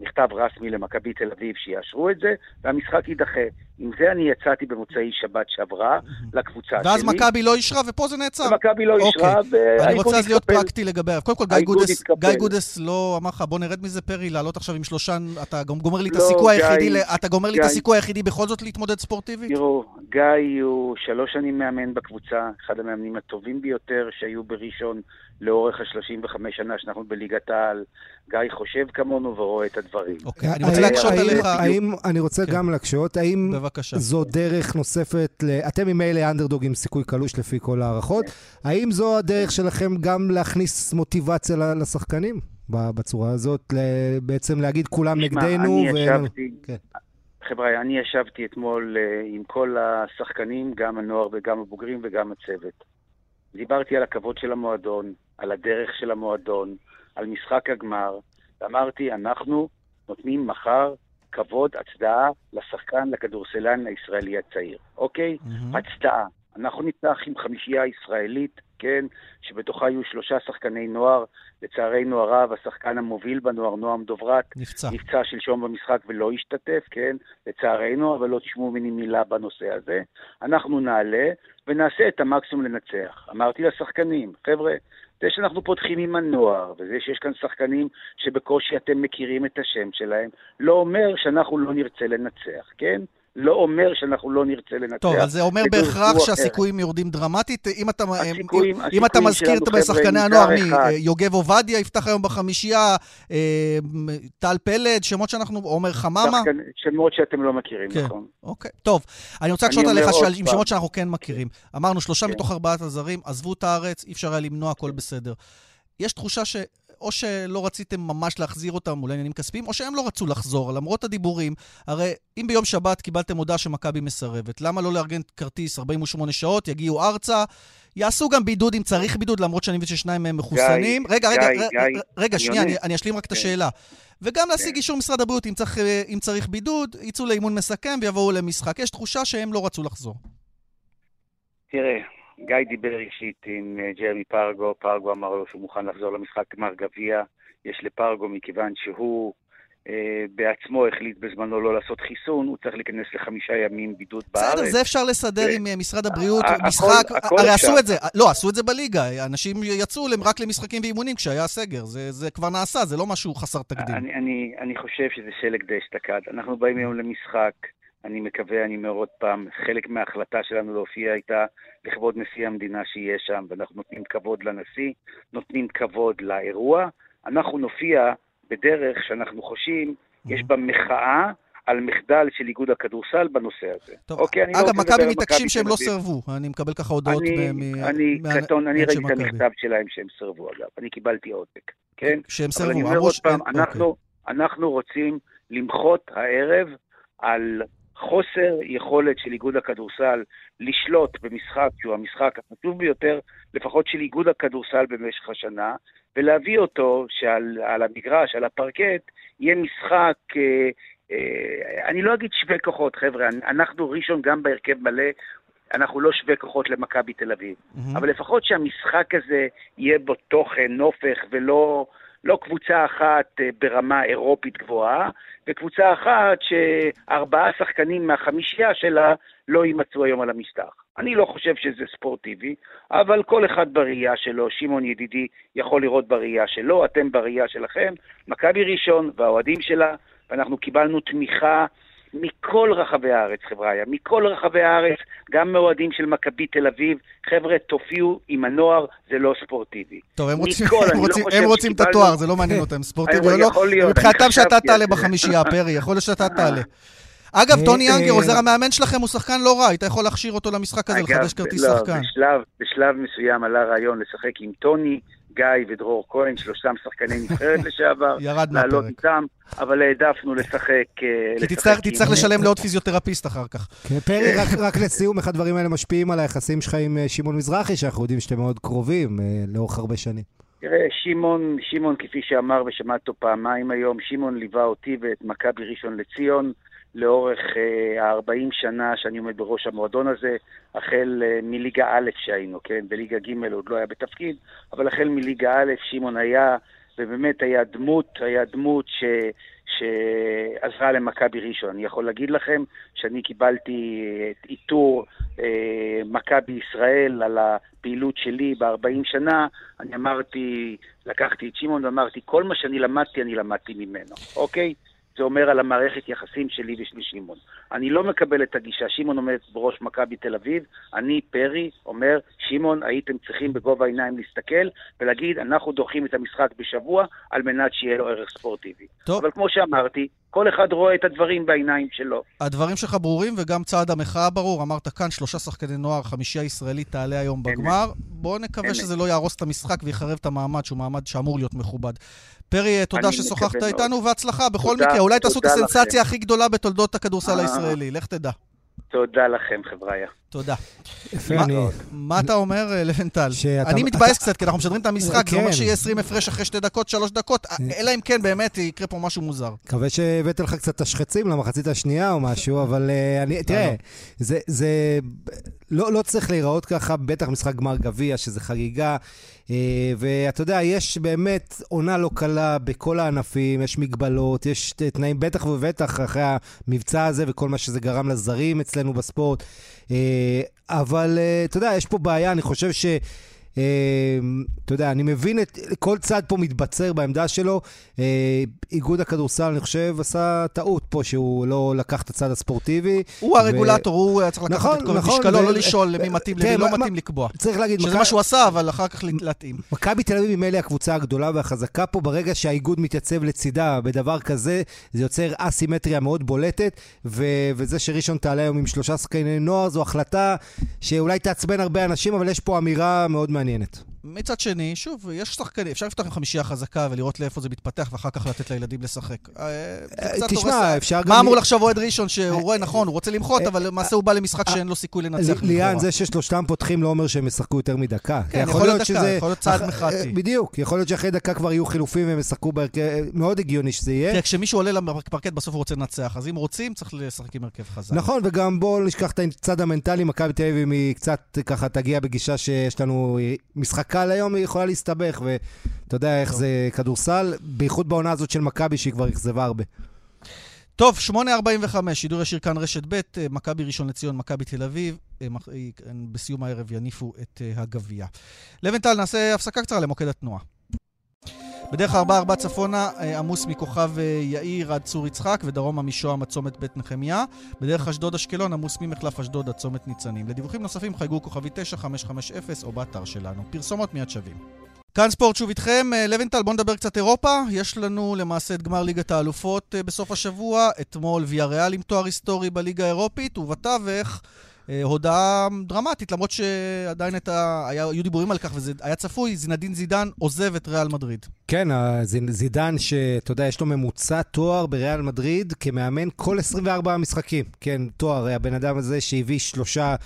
מכתב רסמי למכבי תל אביב שיאשרו את זה, והמשחק יידחה. עם זה אני יצאתי במוצאי שבת שעברה לקבוצה שלי. ואז מכבי לא אישרה ופה זה נעצר. ומכבי לא אישרה, אוקיי. והאיגוד אני רוצה אז להיות התקפל. פרקטי לגביה. קודם כל, גיא גודס, התקפל. לא אמר לך, בוא נרד מזה, פרי, לעלות עכשיו עם שלושה, אתה גם גומר לי את לא, הסיכוי היחידי, אתה גומר לי את. הסיכוי היחידי בכל זאת להתמודד ספורטיבית? תראו, גיא הוא שלוש שנים מאמן בקבוצה, אחד המאמנים הטובים ביותר שהיו בראשון לאורך ה-35 שנה שאנחנו בליגת העל. גיא חושב כמונו ורואה את הדברים. אוקיי, אני רוצה להקשות עליך. האם, אני רוצה כן. גם להקשות, האם. זו דרך נוספת. אתם ממילא אנדרדוג עם סיכוי קלוש לפי כל ההערכות, האם זו הדרך שלכם גם להכניס מוטיבציה לשחקנים? בצורה הזאת, ל- בעצם להגיד כולם נגדנו, אני ישבתי, כן. חבר'ה, אני ישבתי אתמול אה, עם כל השחקנים, גם הנוער וגם הבוגרים וגם הצוות. דיברתי על הכבוד של המועדון, על הדרך של המועדון, על משחק הגמר, ואמרתי, אנחנו נותנים מחר כבוד, הצדעה לשחקן, לכדורסלן הישראלי הצעיר, אוקיי? מהמם. הצדעה. אנחנו נפתח עם חמישייה ישראלית, כן, שבתוכה יהיו שלושה שחקני נוער. לצערנו הרב, השחקן המוביל בנוער, נועם דוברת, נפצע. נפצע שלשום במשחק ולא השתתף, כן, לצערנו, אבל לא תשמעו ממני מילה בנושא הזה. אנחנו נעלה ונעשה את המקסימום לנצח. אמרתי לשחקנים, חבר'ה, זה שאנחנו פותחים עם הנוער, וזה שיש כאן שחקנים שבקושי אתם מכירים את השם שלהם, לא אומר שאנחנו לא נרצה לנצח, כן? לא אומר שאנחנו לא נרצה לנצח. טוב, אז זה אומר בהכרח שהסיכויים יורדים דרמטית. אם אתה, הסיכויים- אם, הסיכויים אם אתה מזכיר את שחקני הנוער, מי? יוגב עובדיה יפתח היום בחמישייה, אה, טל פלד, שמות שאנחנו, עומר חממה. שמות שאתם לא מכירים, כן. נכון? אוקיי, טוב. אני רוצה אומר עליך שעל- עם. שמות שאנחנו כן מכירים. אמרנו, שלושה כן. מתוך ארבעת הזרים עזבו את הארץ, אי אפשר היה למנוע, הכל בסדר. יש תחושה ש... או שלא רציתם ממש להחזיר אותם מול עניינים כספיים, או שהם לא רצו לחזור, למרות הדיבורים. הרי אם ביום שבת קיבלתם הודעה שמכבי מסרבת, למה לא לארגן כרטיס 48 שעות, יגיעו ארצה, יעשו גם בידוד אם צריך בידוד, למרות שאני מבין ששניים מהם מחוסנים. רגע, רגע, גיא, ר- גיא, רגע, שנייה. אני- אני אשלים רק את כן. השאלה. וגם להשיג כן. אישור משרד הבריאות, אם צריך, אה, אם צריך בידוד, יצאו לאימון מסכם ויבואו למשחק. יש תחושה שהם לא רצו לחזור. תראה, גיא דיבר אישית עם אה, ג'רמי פרגו, פרגו אמר לו שהוא מוכן לחזור למשחק גמר גביע. יש לפרגו, מכיוון שהוא אה, בעצמו החליט בזמנו לא לעשות חיסון, הוא צריך להיכנס לחמישה ימים בידוד בארץ. בסדר, זה אפשר לסדר ו- עם אה, משרד הבריאות, הכל- משחק, הכל הרי. עשו את זה, לא, עשו את זה בליגה, אנשים יצאו רק למשחקים ואימונים כשהיה סגר, זה זה כבר נעשה, זה לא משהו חסר תקדים. אני, אני, אני חושב שזה שלג די אשתקד. אנחנו באים היום למשחק, אני מקווה, אני אומר עוד פעם, חלק מההחלטה שלנו להופיע הייתה לכבוד נשיא המדינה שיהיה שם, ואנחנו נותנים כבוד לנשיא, נותנים כבוד לאירוע. אנחנו נופיע בדרך שאנחנו חושבים, יש בה מחאה על מחדל של איגוד הכדורסל בנושא הזה. טוב, אוקיי, אני לא אגב, רוצה מכבי מתעקשים שהם לא. סירבו, אני מקבל ככה הודעות אני, מ- אני, מה- קטון, אני ראיתי את. המכתב שלהם שהם סירבו אגב, אני קיבלתי עותק, כן? שהם אבל אני סירבו, אומר עוד פעם, אין- אנחנו, אנחנו רוצים למחות הערב על חוסר יכולת של איגוד הכדורסל לשלוט במשחק שהוא המשחק החשוב ביותר, לפחות של איגוד הכדורסל במשך השנה, ולהביא אותו שעל על המגרש, על הפרקט, יהיה משחק, אה, אה, אני לא אגיד שווה כוחות, חבר'ה, אנחנו ראשון גם בהרכב מלא, אנחנו לא שווה כוחות למכבי תל אביב. מהמם. אבל לפחות שהמשחק הזה יהיה בו תוכן, נופך, ולא לא קבוצה אחת אה, ברמה אירופית גבוהה, וקבוצה אחת שארבעה שחקנים מהחמישייה שלה לא יימצאו היום על המשטח. אני לא חושב שזה ספורטיבי, אבל כל אחד בראייה שלו, שמעון ידידי יכול לראות בראייה שלו, אתם בראייה שלכם, מכבי ראשון והאוהדים שלה, ואנחנו קיבלנו תמיכה מכל רחבי הארץ, חבריא, מכל רחבי הארץ, גם מאוהדים של מכבי תל אביב. חבר'ה, תופיעו עם הנוער, זה לא ספורטיבי. טוב, הם רוצים, מכל, הם לא רוצים, חושב הם רוצים את התואר, זה לא מעניין אותם, ספורטיבי אבל או לא. מבחינתם שאתה תעלה. בחמישייה, פרי, יכול להיות שאתה תעלה. אגב, אה, טוני אה, אנגר, עוזר אה, המאמן שלכם, הוא שחקן לא רע, היית יכול להכשיר אותו למשחק הזה, אגב, לחדש כרטיס לא, שחקן. בשלב, בשלב מסוים עלה רעיון לשחק עם טוני, גיא ודרור כהן, שלושתם שחקני נבחרת לשעבר, ירד לעלות מהפרק. איתם, אבל העדפנו לשחק... אה, כי תצטרך- תצטרך לשלם לעוד פיזיותרפיסט אחר כך. כן, פרי, רק, רק לסיום, איך הדברים האלה משפיעים על היחסים שלך עם אה, שמעון מזרחי, שאנחנו יודעים שאתם מאוד קרובים אה, לאורך הרבה שנים. תראה, שמעון, שמעון, כפי שאמר ושמעת אותו פעמיים היום, שמעון ליווה אותי ואת מכבי ראשון לציון לאורך ה-40 שנה שאני עומד בראש המועדון הזה, החל מליגה א' שהיינו, כן? בליגה ג' עוד לא היה בתפקיד, אבל החל מליגה א', שמעון היה, ובאמת היה דמות, היה דמות ש... שעזרה למכבי ראשון. אני יכול להגיד לכם שאני קיבלתי את עיטור אה, מכבי ישראל על הפעילות שלי ב-40 שנה. אני אמרתי, לקחתי את שמעון ואמרתי, כל מה שאני למדתי, אני למדתי ממנו, אוקיי? זה אומר על המערכת יחסים שלי ושל שמעון. אני לא מקבל את הגישה, שמעון עומד בראש מכבי תל אביב, אני, פרי, אומר, שמעון, הייתם צריכים בגובה העיניים להסתכל ולהגיד, אנחנו דוחים את המשחק בשבוע על מנת שיהיה לו ערך ספורטיבי. טוב. אבל כמו שאמרתי, כל אחד רואה את הדברים בעיניים שלו. הדברים שלך ברורים, וגם צעד המחאה ברור. אמרת כאן, שלושה שחקני נוער, חמישייה ישראלית תעלה היום בגמר. בואו נקווה שזה לא יהרוס את המשחק ויחרב את המעמד, שהוא מעמד שאמור להיות מכובד. פרי, תודה ששוחחת איתנו, והצלחה בכל מקרה. אולי תעשו את הסנסציה הכי גדולה בתולדות הכדורסל אה. הישראלי. לך תדע. תודה לכם, חבריא. תודה. יפה, אני... מה אתה אומר, אה, לבנטל? אני מתבאס קצת, כי אנחנו משדרים את המשחק, זה אומר כן. שיהיה 20 הפרש אחרי שתי דקות, שלוש דקות, אלא אם כן באמת יקרה פה משהו מוזר. מקווה שהבאת לך קצת תשחצים למחצית השנייה או משהו, אבל אה, אני, תראה, זה לא, לא צריך להיראות ככה, בטח משחק גמר גביע, שזה חגיגה. אה, ואתה יודע, יש באמת עונה לא קלה בכל הענפים, יש מגבלות, יש תנאים, בטח ובטח אחרי המבצע הזה וכל מה שזה גרם לזרים אצלנו בספורט. אה, אבל אה, אתה יודע, יש פה בעיה, אני חושב ש... אמ, אתה יודע, אני מבין את... כל צד פה מתבצר בעמדה שלו. אה, איגוד הכדורסל, אני חושב, עשה טעות פה שהוא לא לקח את הצד הספורטיבי. הוא הרגולטור, הוא היה צריך לקחת נכון, את כל נכון, משקלו, לא לשאול למי מתאים, למי לא מתאים לקבוע. צריך להגיד... שזה מה שהוא עשה, אבל אחר כך להתאים. מכבי תל אביב היא מילא הקבוצה הגדולה והחזקה פה. ברגע שהאיגוד מתייצב לצידה בדבר כזה, זה יוצר אסימטריה מאוד בולטת, וזה שראשון תעלה היום עם שלושה שחקני נוער, זו החלטה שאולי תעצבן הרבה אנשים, אבל יש פה אמירה מאוד מעניינת. מעניינת. מצד שני, שוב, יש שחקנים, אפשר לפתוח עם חמישייה חזקה ולראות לאיפה זה מתפתח, ואחר כך לתת לילדים לשחק. אה, אה, תשמע, אפשר גם... מה אמור לחשוב אוהד ראשון, שהוא רואה, נכון, הוא רוצה למחות, אבל למעשה הוא בא למשחק שאין לו סיכוי לנצח. ליאן, זה ששלושתם פותחים לא אומר שהם ישחקו יותר מדקה. כן, יכול להיות דקה, יכול להיות צעד מחאתי. בדיוק, יכול להיות שאחרי דקה כבר יהיו חילופים והם ישחקו בהרכב, מאוד הגיוני שזה יהיה. תראה, כשמישהו עולה לפרקט בסוף הוא רוצה לנצח, אז אם רוצים, צריך לשחק עם הרכב חזק. נכון, וגם בואו נשכח את הצד המנטלי, מכבי תל אביב, היא קצת ככה תגיע בגישה שיש לנו משחק קל היום, היא יכולה להסתבך, ואתה יודע איך זה כדורסל, בייחוד בעונה הזאת של מכבי, שהיא כבר אכזבה הרבה. טוב, 8.45, שידור ישיר כאן רשת ב', אה, מכבי ראשון לציון, מכבי תל אביב, אה, אה, בסיום הערב יניפו את הגביע. לבנטל, נעשה הפסקה קצרה למוקד התנועה. בדרך 4-4 צפונה עמוס מכוכב יאיר עד צור יצחק ודרומה משוהם עד צומת בית נחמיה. בדרך אשדוד אשקלון עמוס ממחלף אשדוד עד צומת ניצנים. לדיווחים נוספים חייגו כוכבי 9550 או באתר שלנו. פרסומות מיד שווים. כאן ספורט שוב איתכם. אה, לבנטל, בואו נדבר קצת אירופה. יש לנו למעשה את גמר ליגת האלופות אה, בסוף השבוע. אתמול ויה ריאל עם תואר היסטורי בליגה האירופית, ובתווך אה, הודעה דרמטית, למרות שעדיין הייתה, היו דיבורים על כך וזה היה צפוי, זינדין זידן עוזב את ריאל מדריד. כן, זידן, שאתה יודע, יש לו ממוצע תואר בריאל מדריד כמאמן כל 24 משחקים. כן, תואר, הבן אדם הזה שהביא שלושה אה,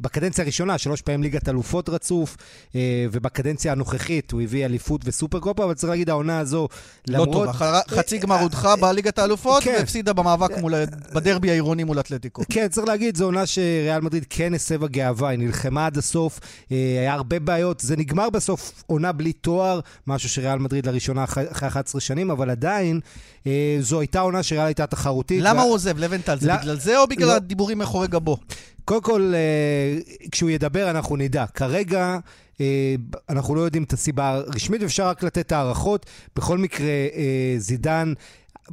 בקדנציה הראשונה, שלוש פעמים ליגת אלופות רצוף, אה, ובקדנציה הנוכחית הוא הביא אליפות וסופרקופה, אבל צריך להגיד, העונה הזו, למרות... לא טוב, חצי גמר הודחה בליגת האלופות, כן. והפסידה במאבק מול, בדרבי העירוני מול אתלטיקו. כן, צריך להגיד, זו עונה שריאל מדריד כן הסבה גאווה, היא נלחמה עד הסוף, אה, היה הרבה בעיות, זה נגמר בסוף עונה בלי תואר, משהו שריאל מדריד לראשונה אחרי 11 שנים, אבל עדיין, זו הייתה עונה שריאל הייתה תחרותית. למה הוא עוזב, לבנטל? זה בגלל זה או בגלל לא. הדיבורים מאחורי גבו? קודם כל, אה, כשהוא ידבר אנחנו נדע. כרגע אה, אנחנו לא יודעים את הסיבה הרשמית, ואפשר רק לתת הערכות. בכל מקרה, אה, זידן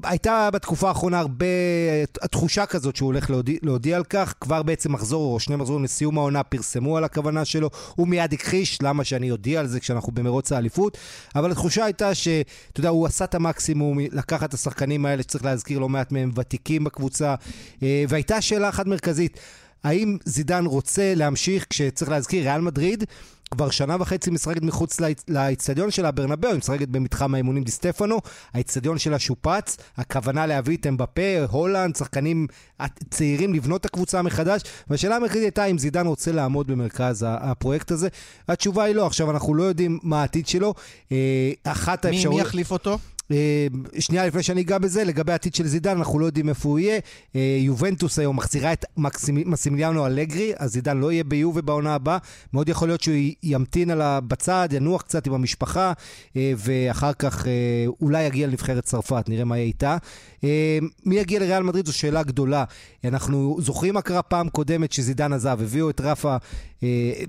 הייתה בתקופה האחרונה הרבה התחושה כזאת שהוא הולך להודיע, להודיע על כך, כבר בעצם מחזור או שני מחזורים לסיום העונה פרסמו על הכוונה שלו, הוא מיד הכחיש, למה שאני אודיע על זה כשאנחנו במרוץ האליפות, אבל התחושה הייתה שאתה יודע, הוא עשה את המקסימום, לקחת את השחקנים האלה, שצריך להזכיר לא מעט מהם ותיקים בקבוצה, והייתה שאלה אחת מרכזית. האם זידן רוצה להמשיך, כשצריך להזכיר, ריאל מדריד כבר שנה וחצי משחקת מחוץ לאצטדיון שלה, ברנבאו, היא משחקת במתחם האימונים די סטפנו, האצטדיון שלה שופץ, הכוונה להביא את אמבפה, הולנד, שחקנים צעירים לבנות את הקבוצה מחדש, והשאלה המרכזית הייתה אם זידן רוצה לעמוד במרכז הפרויקט הזה. התשובה היא לא, עכשיו אנחנו לא יודעים מה העתיד שלו. אה, אחת האפשרויות... מי יחליף אותו? אה, שנייה לפני שאני אגע בזה, לגבי העתיד של זידן, אנחנו לא יודעים איפה הוא יהיה. אה, יובנטוס היום מחזירה את מסימיליאנו אלגרי, אז זידן לא יהיה ביובה בעונה הבאה. מאוד יכול להיות שהוא ימתין על בצד, ינוח קצת עם המשפחה, אה, ואחר כך אולי יגיע לנבחרת צרפת, נראה מה יהיה איתה. מי יגיע לריאל מדריד זו שאלה גדולה. אנחנו זוכרים מה קרה פעם קודמת שזידן עזב, הביאו את רפה,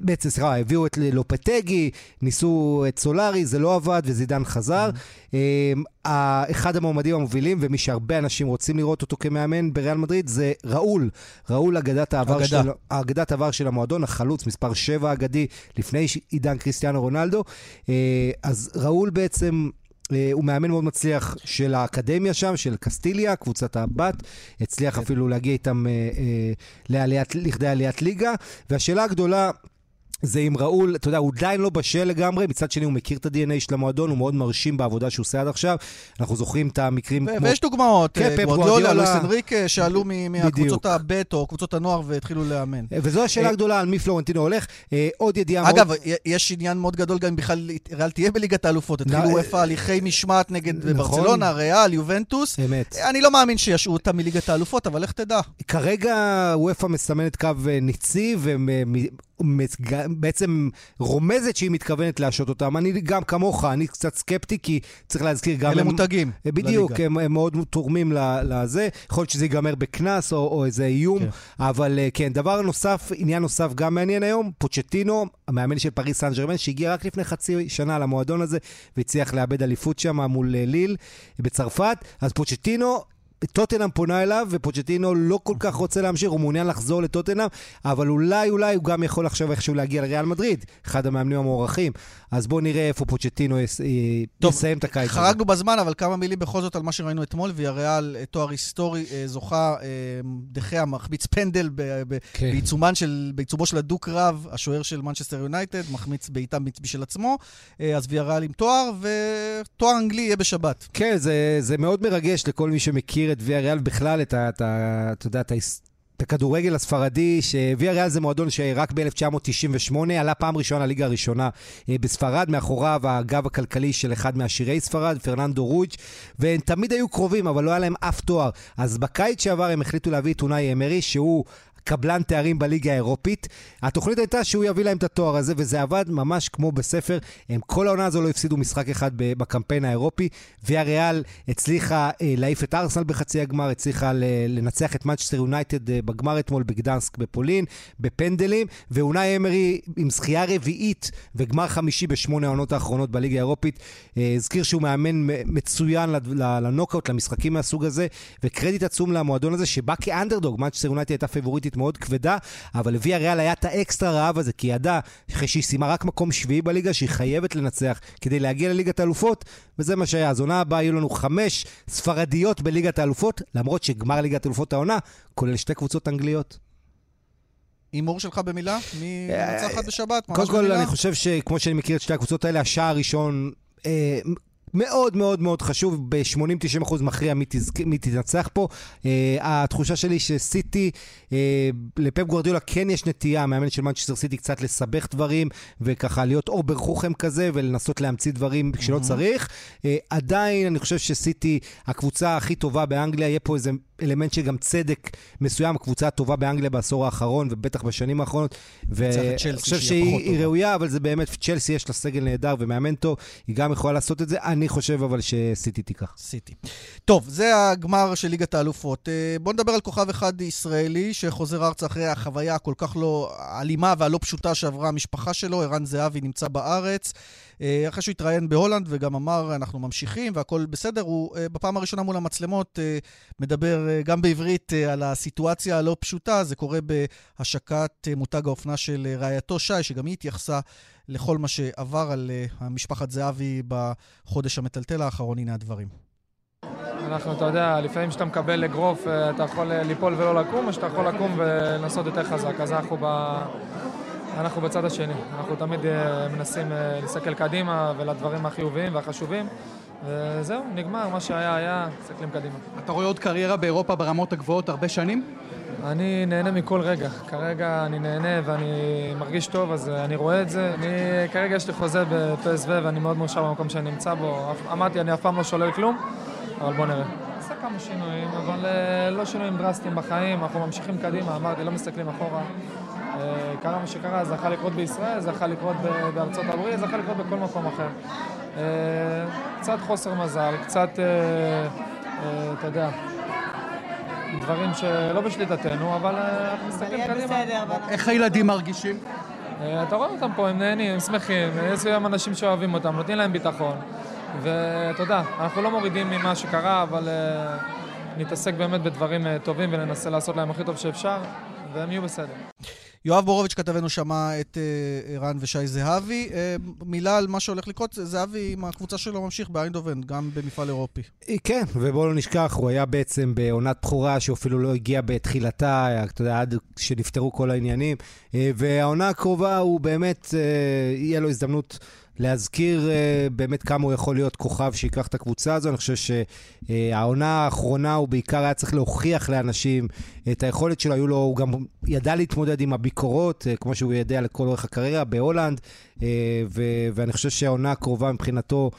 בעצם סליחה, הביאו את לופטגי, ניסו את סולארי, זה לא עבד וזידן חזר. Mm-hmm. אחד המועמדים המובילים, ומי שהרבה אנשים רוצים לראות אותו כמאמן בריאל מדריד, זה ראול. ראול, אגדת העבר, אגדה. של, אגדת העבר של המועדון, החלוץ, מספר 7 אגדי, לפני עידן קריסטיאנו רונלדו. אה, אז ראול בעצם... אה, הוא מאמן מאוד מצליח של האקדמיה שם, של קסטיליה, קבוצת הבת. הצליח כן. אפילו להגיע איתם אה, לכדי עליית ליגה. והשאלה הגדולה... זה עם ראול, אתה יודע, הוא עדיין לא בשל לגמרי, מצד שני הוא מכיר את ה-DNA של המועדון, הוא מאוד מרשים בעבודה שהוא עושה עד עכשיו. אנחנו זוכרים את המקרים כמו... ויש דוגמאות, כן, גוורדיולה, לואיס אנריק, שעלו מהקבוצות הבט או קבוצות הנוער והתחילו לאמן. וזו השאלה אה, הגדולה על מי פלורנטינו הולך. אה, עוד ידיעה מאוד... אגב, יש עניין מאוד גדול גם אם בכלל ריאל תהיה בליגת האלופות. התחילו איפה הליכי משמעת נגד נכון. ברצלונה, ריאל, יובנטוס. אמת. אני לא מאמין שישעו אותם מליגת האלופות, אבל איך תדע. כרגע וופא מסמנת קו אה, ניצי, בעצם רומזת שהיא מתכוונת להשעות אותם. אני גם כמוך, אני קצת סקפטי, כי צריך להזכיר גם... אלה הם, מותגים. בדיוק, הם, הם מאוד תורמים לזה. יכול להיות שזה ייגמר בקנס או, או איזה איום, כן. אבל אה, כן, דבר נוסף, עניין נוסף גם מעניין היום, פוצ'טינו, המאמן של פריס סן ג'רמן, שהגיע רק לפני חצי שנה למועדון הזה, והצליח לאבד אליפות שם מול אה, ליל בצרפת. אז פוצ'טינו... טוטנאם פונה אליו, ופוצ'טינו לא כל כך רוצה להמשיך, הוא מעוניין לחזור לטוטנאם, אבל אולי, אולי הוא גם יכול עכשיו איכשהו להגיע לריאל מדריד, אחד המאמנים המוערכים. אז בואו נראה איפה פוצ'טינו יס... טוב, יסיים את הקיץ. חרגנו בזמן, אבל כמה מילים בכל זאת על מה שראינו אתמול, ויאריאל, אה, תואר היסטורי, אה, זוכה, אה, דחיה מחמיץ פנדל כן. בעיצומן של, בעיצומו של הדו-קרב, השוער של מנצ'סטר יונייטד, מחמיץ בעיטה בשביל עצמו, אז ויאריאל עם תואר, ותואר אנגלי יהיה בשבת. כן, זה, זה מאוד מרגש לכל מי שמכיר את ויאריאל בכלל, את ה... אתה יודע, את ההיסטוריה. את הכדורגל הספרדי, שוויה ריאל זה מועדון שרק ב-1998 עלה פעם ראשונה לליגה הראשונה אה, בספרד, מאחוריו הגב הכלכלי של אחד מעשירי ספרד, פרננדו רוג', והם תמיד היו קרובים, אבל לא היה להם אף תואר. אז בקיץ שעבר הם החליטו להביא את אונאי אמרי, שהוא קבלן תארים בליגה האירופית. התוכנית הייתה שהוא יביא להם את התואר הזה, וזה עבד ממש כמו בספר. הם כל העונה הזו לא הפסידו משחק אחד בקמפיין האירופי. ויה ריאל הצליחה אה, להעיף את ארסנל בחצי הגמר, הצליחה לנצח את מנצ'סטר יונייטד אה, בגמר אתמול בגדנסק בפולין, בפנדלים, ואונאי אמרי עם זכייה רביעית וגמר חמישי בשמונה העונות האחרונות בליגה האירופית. אה, הזכיר שהוא מאמן מצוין לנוקאוט, למשחקים מהסוג הזה, וקרדיט עצום למועדון הזה, שבא כאנדרדוג. מנצ'סטר יונייטד הייתה פייבוריטית מאוד כבדה, אבל לוויאריאל היה את האקסטרה רעב הזה, כי היא ידעה, אחרי שהיא סיימה רק מקום שביעי בליגה, שהיא חייבת לנצח כדי להגיע לליגת האלופות, וזה מה שהיה. אז עונה הבאה יהיו לנו חמש ספרדיות בליגת האלופות, למרות שגמר ליגת האלופות העונה, כולל שתי קבוצות אנגליות. הימור שלך במילה? מי מנצחת בשבת? קודם כל, אני חושב שכמו שאני מכיר את שתי הקבוצות האלה, השער הראשון אה, מאוד מאוד מאוד חשוב, ב-80-90% מכריע מי, תנצח פה. אה, התחושה שלי שסיטי, אה, לפפ גוורדיולה כן יש נטייה, המאמן של מנצ'סטר סיטי, קצת לסבך דברים, וככה להיות over חוכם כזה, ולנסות להמציא דברים כשלא mm-hmm. צריך. אה, עדיין, אני חושב שסיטי, הקבוצה הכי טובה באנגליה, יהיה פה איזה אלמנט של גם צדק מסוים, הקבוצה הטובה באנגליה בעשור האחרון, ובטח בשנים האחרונות. ואני חושב שהיא ראויה, אבל זה באמת, צ'לסי יש לה סגל נהדר ומאמן טוב, היא גם יכולה לעשות את זה. אני חושב אבל שסיטי תיקח. סיטי. טוב, זה הגמר של ליגת האלופות. אה, בואו נדבר על כוכב אחד ישראלי שחוזר ארצה אחרי החוויה הכל כך לא אלימה והלא פשוטה שעברה המשפחה שלו. ערן זהבי נמצא בארץ. אה, אחרי שהוא התראיין בהולנד וגם אמר, אנחנו ממשיכים והכול בסדר, הוא אה, בפעם הראשונה מול המצלמות מדבר גם בעברית על הסיטואציה הלא פשוטה. זה קורה בהשקת מותג האופנה של רעייתו שי, שגם היא התייחסה לכל מה שעבר על המשפחת זהבי בחודש המטלטל האחרון. הנה הדברים. אנחנו, אתה יודע, לפעמים כשאתה מקבל אגרוף, אתה יכול ליפול ולא לקום, או שאתה יכול לקום ולנסות יותר חזק. אז אנחנו, ב... אנחנו בצד השני. אנחנו תמיד מנסים להסתכל קדימה ולדברים החיוביים והחשובים. וזהו, נגמר, מה שהיה היה, מסתכלים קדימה. אתה רואה עוד קריירה באירופה ברמות הגבוהות הרבה שנים? אני נהנה מכל רגע. כרגע אני נהנה ואני מרגיש טוב, אז אני רואה את זה. אני, כרגע יש לי חוזה בפסו ואני מאוד מאושר במקום שאני נמצא בו. אמרתי, אני אף פעם לא שולל כלום, אבל בוא נראה. עושה כמה שינויים, אבל לא שינויים דרסטיים בחיים, אנחנו ממשיכים קדימה, אמרתי, לא מסתכלים אחורה. קרה מה שקרה, זה יכול לקרות בישראל, זה יכול לקרות בארצות הברית, זה יכול לקרות בכל מקום אחר. Uh, קצת חוסר מזל, קצת, uh, אתה יודע, דברים שלא בשליטתנו, אבל אה, אנחנו מסתכלים קדימה. איך הילדים מרגישים? אה, אתה רואה אותם פה, הם נהנים, הם שמחים, יש גם אנשים שאוהבים אותם, נותנים להם ביטחון. ואתה יודע, אנחנו לא מורידים ממה שקרה, אבל אה, נתעסק באמת בדברים טובים וננסה לעשות להם הכי טוב שאפשר, והם יהיו בסדר. יואב בורוביץ' כתבנו שמע את uh, רן ושי זהבי. Uh, מילה על מה שהולך לקרות, זהבי עם הקבוצה שלו ממשיך באיינדובן, גם במפעל אירופי. אה, כן, ובואו לא נשכח, הוא היה בעצם בעונת בכורה שאפילו לא הגיע בתחילתה, אתה יודע, עד שנפתרו כל העניינים. Uh, והעונה הקרובה הוא באמת, יהיה לו הזדמנות להזכיר uh, באמת כמה הוא יכול להיות כוכב שיקח את הקבוצה הזו. אני חושב שהעונה האחרונה הוא בעיקר היה צריך להוכיח לאנשים את היכולת שלו. היו לו, הוא גם ידע להתמודד עם הביקורות, uh, כמו שהוא ידע לכל אורך הקריירה בהולנד, uh, ו- ואני חושב שהעונה הקרובה מבחינתו...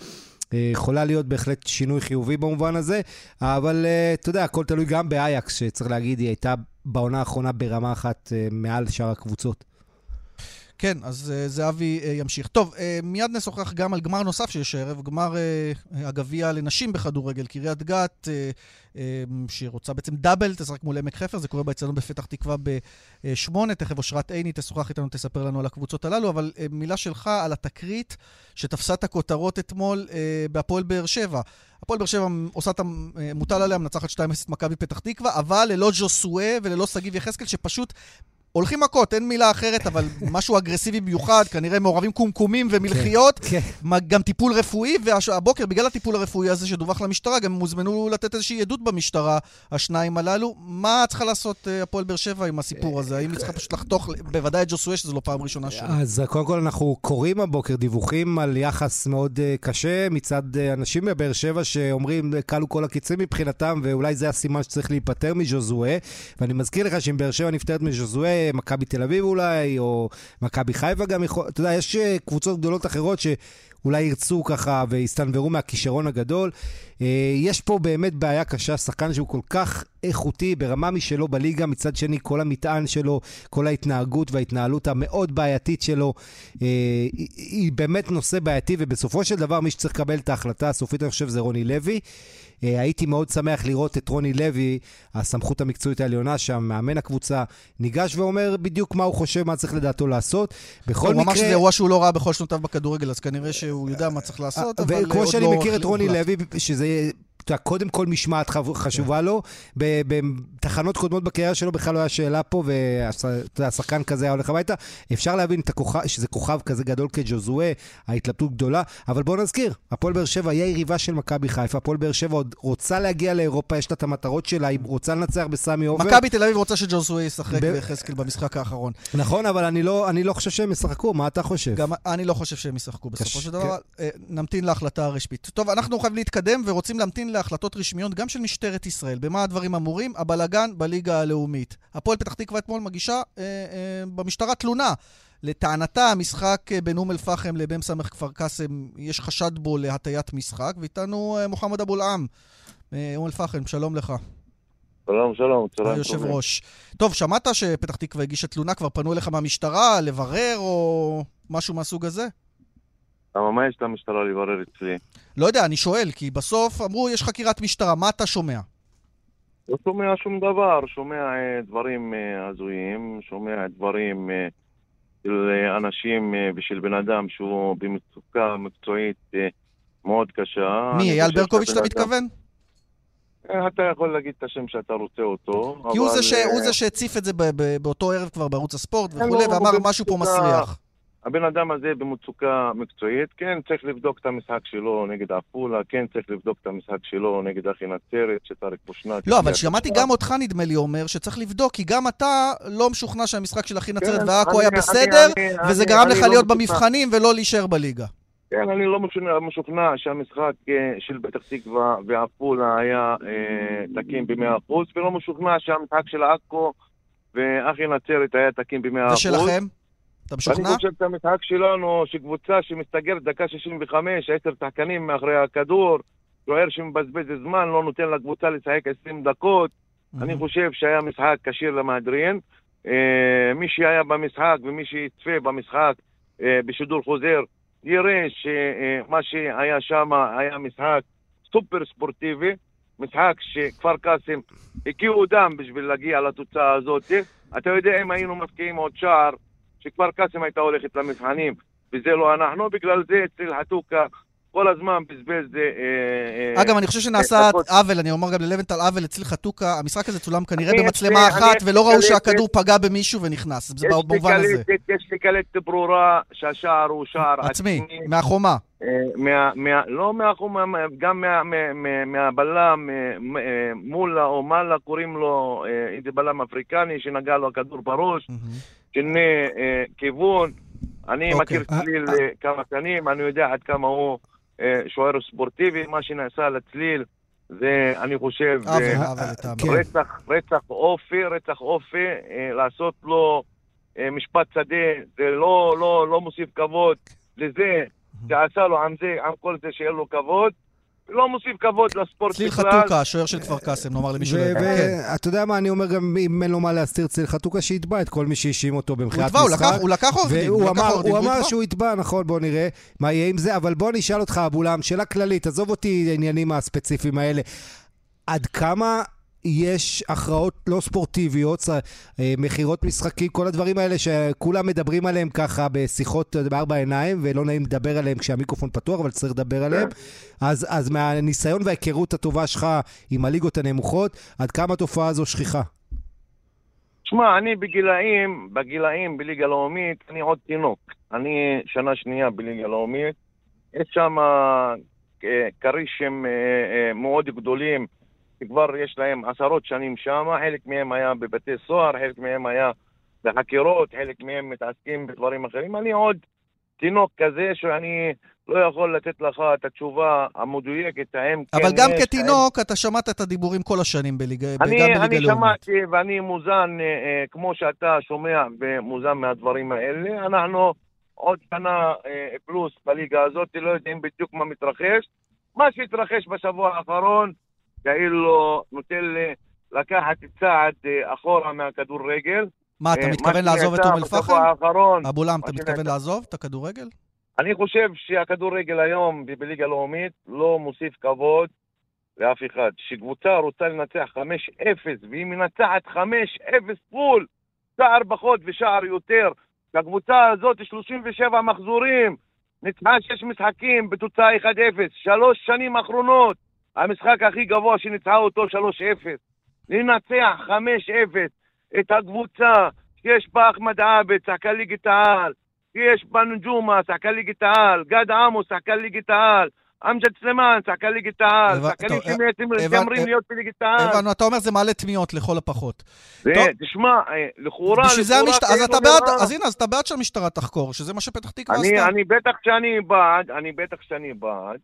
יכולה להיות בהחלט שינוי חיובי במובן הזה, אבל אתה יודע, הכל תלוי גם באייקס, שצריך להגיד, היא הייתה בעונה האחרונה ברמה אחת מעל שאר הקבוצות. כן, אז uh, זהבי uh, ימשיך. טוב, uh, מיד נשוחח גם על גמר נוסף שיש הערב, גמר הגביע לנשים בכדורגל, קריית גת, שרוצה בעצם דאבל, תשחק מול עמק חפר, זה קורה באצטדיון בפתח תקווה בשמונה, תכף אושרת עיני תשוחח איתנו, תספר לנו על הקבוצות הללו, אבל מילה שלך על התקרית שתפסה את הכותרות אתמול בהפועל באר שבע. הפועל באר שבע עושה את המוטל עליה, מנצחת 2-0 את מכבי פתח תקווה, אבל ללא ג'וסואה וללא שגיב יחזקאל, שפשוט הולכים מכות, אין מילה אחרת, אבל משהו אגרסיבי ביוחד, כנראה מעורבים קומקומים ומלחיות, כן, כן. גם טיפול רפואי, והבוקר, בגלל הטיפול הרפואי הזה שדווח למשטרה, גם הם הוזמנו לתת איזושהי עדות במשטרה, השניים הללו. מה צריכה לעשות אה, הפועל באר שבע עם הסיפור הזה? האם היא צריכה פשוט לחתוך, בוודאי את ג'וסווה, שזו לא פעם ראשונה שלו. אז קודם כל אנחנו קוראים הבוקר דיווחים על יחס מאוד uh, קשה מצד אנשים בבאר שבע שאומרים, כלו כל הקיצים מבחינתם, ואולי זה הסימן שצריך להיפטר מז'וזואה. ואני מזכיר לך שאם באר שבע נפטרת מז'וזואה, מכבי תל אביב אולי, או מכבי חיפה גם יכול... אתה יודע, יש אה, קבוצות גדולות אחרות שאולי ירצו ככה ויסתנוורו מהכישרון הגדול. אה, יש פה באמת בעיה קשה, שחקן שהוא כל כך איכותי ברמה משלו בליגה, מצד שני כל המטען שלו, כל ההתנהגות וההתנהלות המאוד בעייתית שלו, אה, היא באמת נושא בעייתי, ובסופו של דבר מי שצריך לקבל את ההחלטה הסופית, אני חושב, זה רוני לוי. אה, הייתי מאוד שמח לראות את רוני לוי, הסמכות המקצועית העליונה שם, מאמן הקבוצה, ניגש ואומר בדיוק מה הוא חושב, מה צריך לדעתו לעשות. בכל מקרה... הוא אמר שזה אירוע שהוא לא ראה בכל שנותיו בכדורגל, אז כנראה שהוא יודע מה צריך לעשות, אבל עוד לא... וכמו שאני מכיר את רוני לוי, שזה אתה יודע, קודם כל משמעת חשובה לו. בתחנות קודמות בקריירה שלו בכלל לא היה שאלה פה, והשחקן כזה היה הולך הביתה. אפשר להבין הכוכב, שזה כוכב כזה גדול כג'וזואה, ההתלבטות גדולה, אבל בואו נזכיר, הפועל באר שבע היא היריבה של מכבי חיפה, הפועל באר שבע עוד רוצה להגיע לאירופה, יש לה את המטרות שלה, היא רוצה לנצח בסמי עופר. מכבי תל אביב רוצה שג'וזואה ישחק ביחזקאל במשחק האחרון. נכון, אבל אני לא, אני לא חושב שהם ישחקו, מה אתה חושב? גם אני לא חושב שהם ישחקו בסופו של דבר. אה, נמתין להחלטה הרשמית. טוב, אנחנו חייבים להתקדם ורוצים להמתין להחלטות רשמיות גם של משטרת ישראל. במה הדברים אמורים? הבלגן בליגה הלאומית. הפועל פתח תקווה אתמול מגישה אה, אה, במשטרה תלונה. לטענתה, המשחק אה, בין אום אל-פחם לבמס כפר קאסם, יש חשד בו להטיית משחק, ואיתנו אה, מוחמד אבו אל-עם, אה, אום אל-פחם, שלום לך. שלום, שלום, צהריים היושב ראש. טוב, שמעת שפתח תקווה הגישה תלונה? כבר פנו אליך מהמשטרה לברר או משהו מהסוג הזה? למה מה יש למשטרה לברר אצלי? לא יודע, אני שואל, כי בסוף אמרו, יש חקירת משטרה, מה אתה שומע? לא שומע שום דבר, שומע אה, דברים אה, הזויים, שומע דברים אה, של אנשים ושל בן אדם שהוא במצוקה מקצועית מאוד קשה. מי, אייל ברקוביץ' אתה מתכוון? אתה יכול להגיד את השם שאתה רוצה אותו, כי הוא זה שהציף את זה באותו ערב כבר בערוץ הספורט וכולי, לא, ואמר משהו פה מסריח. הבן אדם הזה במצוקה מקצועית, כן צריך לבדוק את המשחק שלו נגד עפולה, כן צריך לבדוק את המשחק שלו נגד אחי נצרת, שטאריק פושנק... לא, אבל שמעתי גם אותך, נדמה לי, אומר שצריך לבדוק, כי גם אתה לא משוכנע שהמשחק של אחי נצרת כן, ועכו היה בסדר, וזה גרם לך לא להיות. במבחנים ולא להישאר בליגה. כן, אני לא משוכנע שהמשחק אה, של פתח תקווה ועפולה היה אה, תקין ב-100%, ולא משוכנע שהמשחק של עכו ואחי נצרת היה תקין ב-100%. ושלכם? אתה משוכנע? אני חושב שהמשחק שלנו, שקבוצה שמסתגרת דקה 65, עשר שחקנים מאחורי הכדור, שוער שמבזבז זמן, לא נותן לקבוצה לשחק 20 דקות, אני חושב שהיה משחק כשיר למהדרין. אה, מי שהיה במשחק ומי שיצפה במשחק אה, בשידור חוזר, יראה שמה שהיה שם היה משחק סופר ספורטיבי, משחק שכפר קאסם הקיאו דם בשביל להגיע לתוצאה הזאת. אתה יודע, אם היינו מפקיעים עוד שער, שכפר קאסם הייתה הולכת למבחנים, וזה לא אנחנו, בגלל זה אצל חתוקה כל הזמן בזבז... אה, אה, אגב, אני חושב שנעשה עוול, אני אומר גם ללבנטל עוול אצל חתוקה, המשחק הזה צולם כנראה במצלמה אחת, ולא ראו שהכדור פגע במישהו ונכנס, זה במובן הזה. יש לי קלטת ברורה שהשער הוא שער עצמי. מהחומה. אה, לא מהחומה, גם מהבלם מולה או מאלה, קוראים לו איזה בלם אפריקני שנגע לו הכדור בראש, שינה כיוון. אני אוקיי. מכיר צליל כמה שנים, אני יודע עד כמה הוא אה, שוער ספורטיבי, מה שנעשה לצליל, זה, אני חושב, אה, כן. רצח, רצח אופי, רצח אופי, אה, לעשות לו משפט שדה, זה לא, לא, לא מוסיף כבוד לזה שעשה לו עם זה, עם כל זה שיהיה לו כבוד. לא מוסיף כבוד לספורט בכלל. צליל חתוקה, השוער של כפר קאסם, נאמר למי שלא יודע. ואתה יודע מה, אני אומר גם, אם אין לו מה להסתיר צליל חתוקה, שיתבע את כל מי שהאשים אותו במחירת משחק. הוא לקח עורך דין, הוא אמר שהוא יתבע, נכון, בוא נראה מה יהיה עם זה, אבל בוא נשאל אותך, אבולם, שאלה כללית, עזוב אותי העניינים הספציפיים האלה. עד כמה יש הכרעות לא ספורטיביות, אה, מכירות משחקים, כל הדברים האלה שכולם מדברים עליהם ככה בשיחות בארבע עיניים, ולא נעים לדבר עליהם כשהמיקרופון פתוח, אבל צריך לדבר עליהם. אז, אז מהניסיון וההיכרות הטובה שלך עם הליגות הנמוכות, עד כמה התופעה הזו שכיחה? שמע, אני בגילאים, בגילאים בליגה לאומית, אני עוד תינוק. אני שנה שנייה בליגה לאומית. יש שם אה, כרישים אה, מאוד גדולים. שכבר יש להם עשרות שנים שם, חלק מהם היה בבתי סוהר, חלק מהם היה בחקירות, חלק מהם מתעסקים בדברים אחרים. אני עוד תינוק כזה שאני לא יכול לתת לך את התשובה המדויקת, האם כן אבל גם כתינוק, האם... אתה שמעת את הדיבורים כל השנים בליגה, אני, גם בליגה אני שמעתי ואני מוזן, אה, אה, כמו שאתה שומע ומוזן מהדברים האלה. אנחנו עוד שנה אה, פלוס בליגה הזאת, לא יודעים בדיוק מה מתרחש. מה שהתרחש בשבוע האחרון, כאילו נותן לי לקחת צעד אה, אחורה מהכדורגל. מה, אתה אה, מתכוון לעזוב את אום אל-פחם? אבו לם, אתה מתכוון לעזוב את הכדורגל? אני חושב שהכדורגל היום בליגה לאומית לא מוסיף כבוד לאף אחד. כשקבוצה רוצה לנצח 5-0 והיא מנצחת 5-0 פול, שער פחות ושער יותר, שהקבוצה הזאת 37 מחזורים, ניצחה 6 משחקים בתוצאה 1-0, שלוש שנים אחרונות, המשחק הכי גבוה שניצחה אותו 3-0. לנצח 5-0 את הקבוצה שיש בה אחמד עבד, שחקן ליגת העל, יש בה נג'ומה, שחקן ליגת העל, גד עמוס, שחקן ליגת העל, אמג'ד סלימאן, שחקן ליגת העל, שחקנים שמתיימרים להיות בליגת העל. הבנו, אתה אומר זה מעלה תמיהות לכל הפחות. תשמע, אה, לכאורה... בשביל זה המשטרה, אז אתה בעד, אז הנה, אז אתה בעד שהמשטרה תחקור, שזה מה שפתח תקווה עשתה. אני בטח שאני בעד, אני בטח שאני בעד.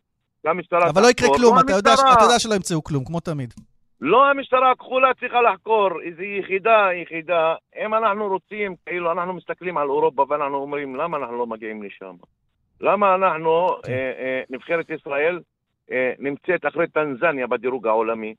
שהמשטרה אבל לא יקרה כלום, לא אתה יודע, אתה יודע שלא ימצאו כלום, כמו תמיד. לא המשטרה הכחולה צריכה לחקור איזו יחידה, יחידה. אם אנחנו רוצים, כאילו, אנחנו מסתכלים על אירופה ואנחנו אומרים, למה אנחנו לא מגיעים לשם? למה אנחנו, כן. אה, אה, נבחרת ישראל, אה, נמצאת אחרי טנזניה בדירוג העולמי?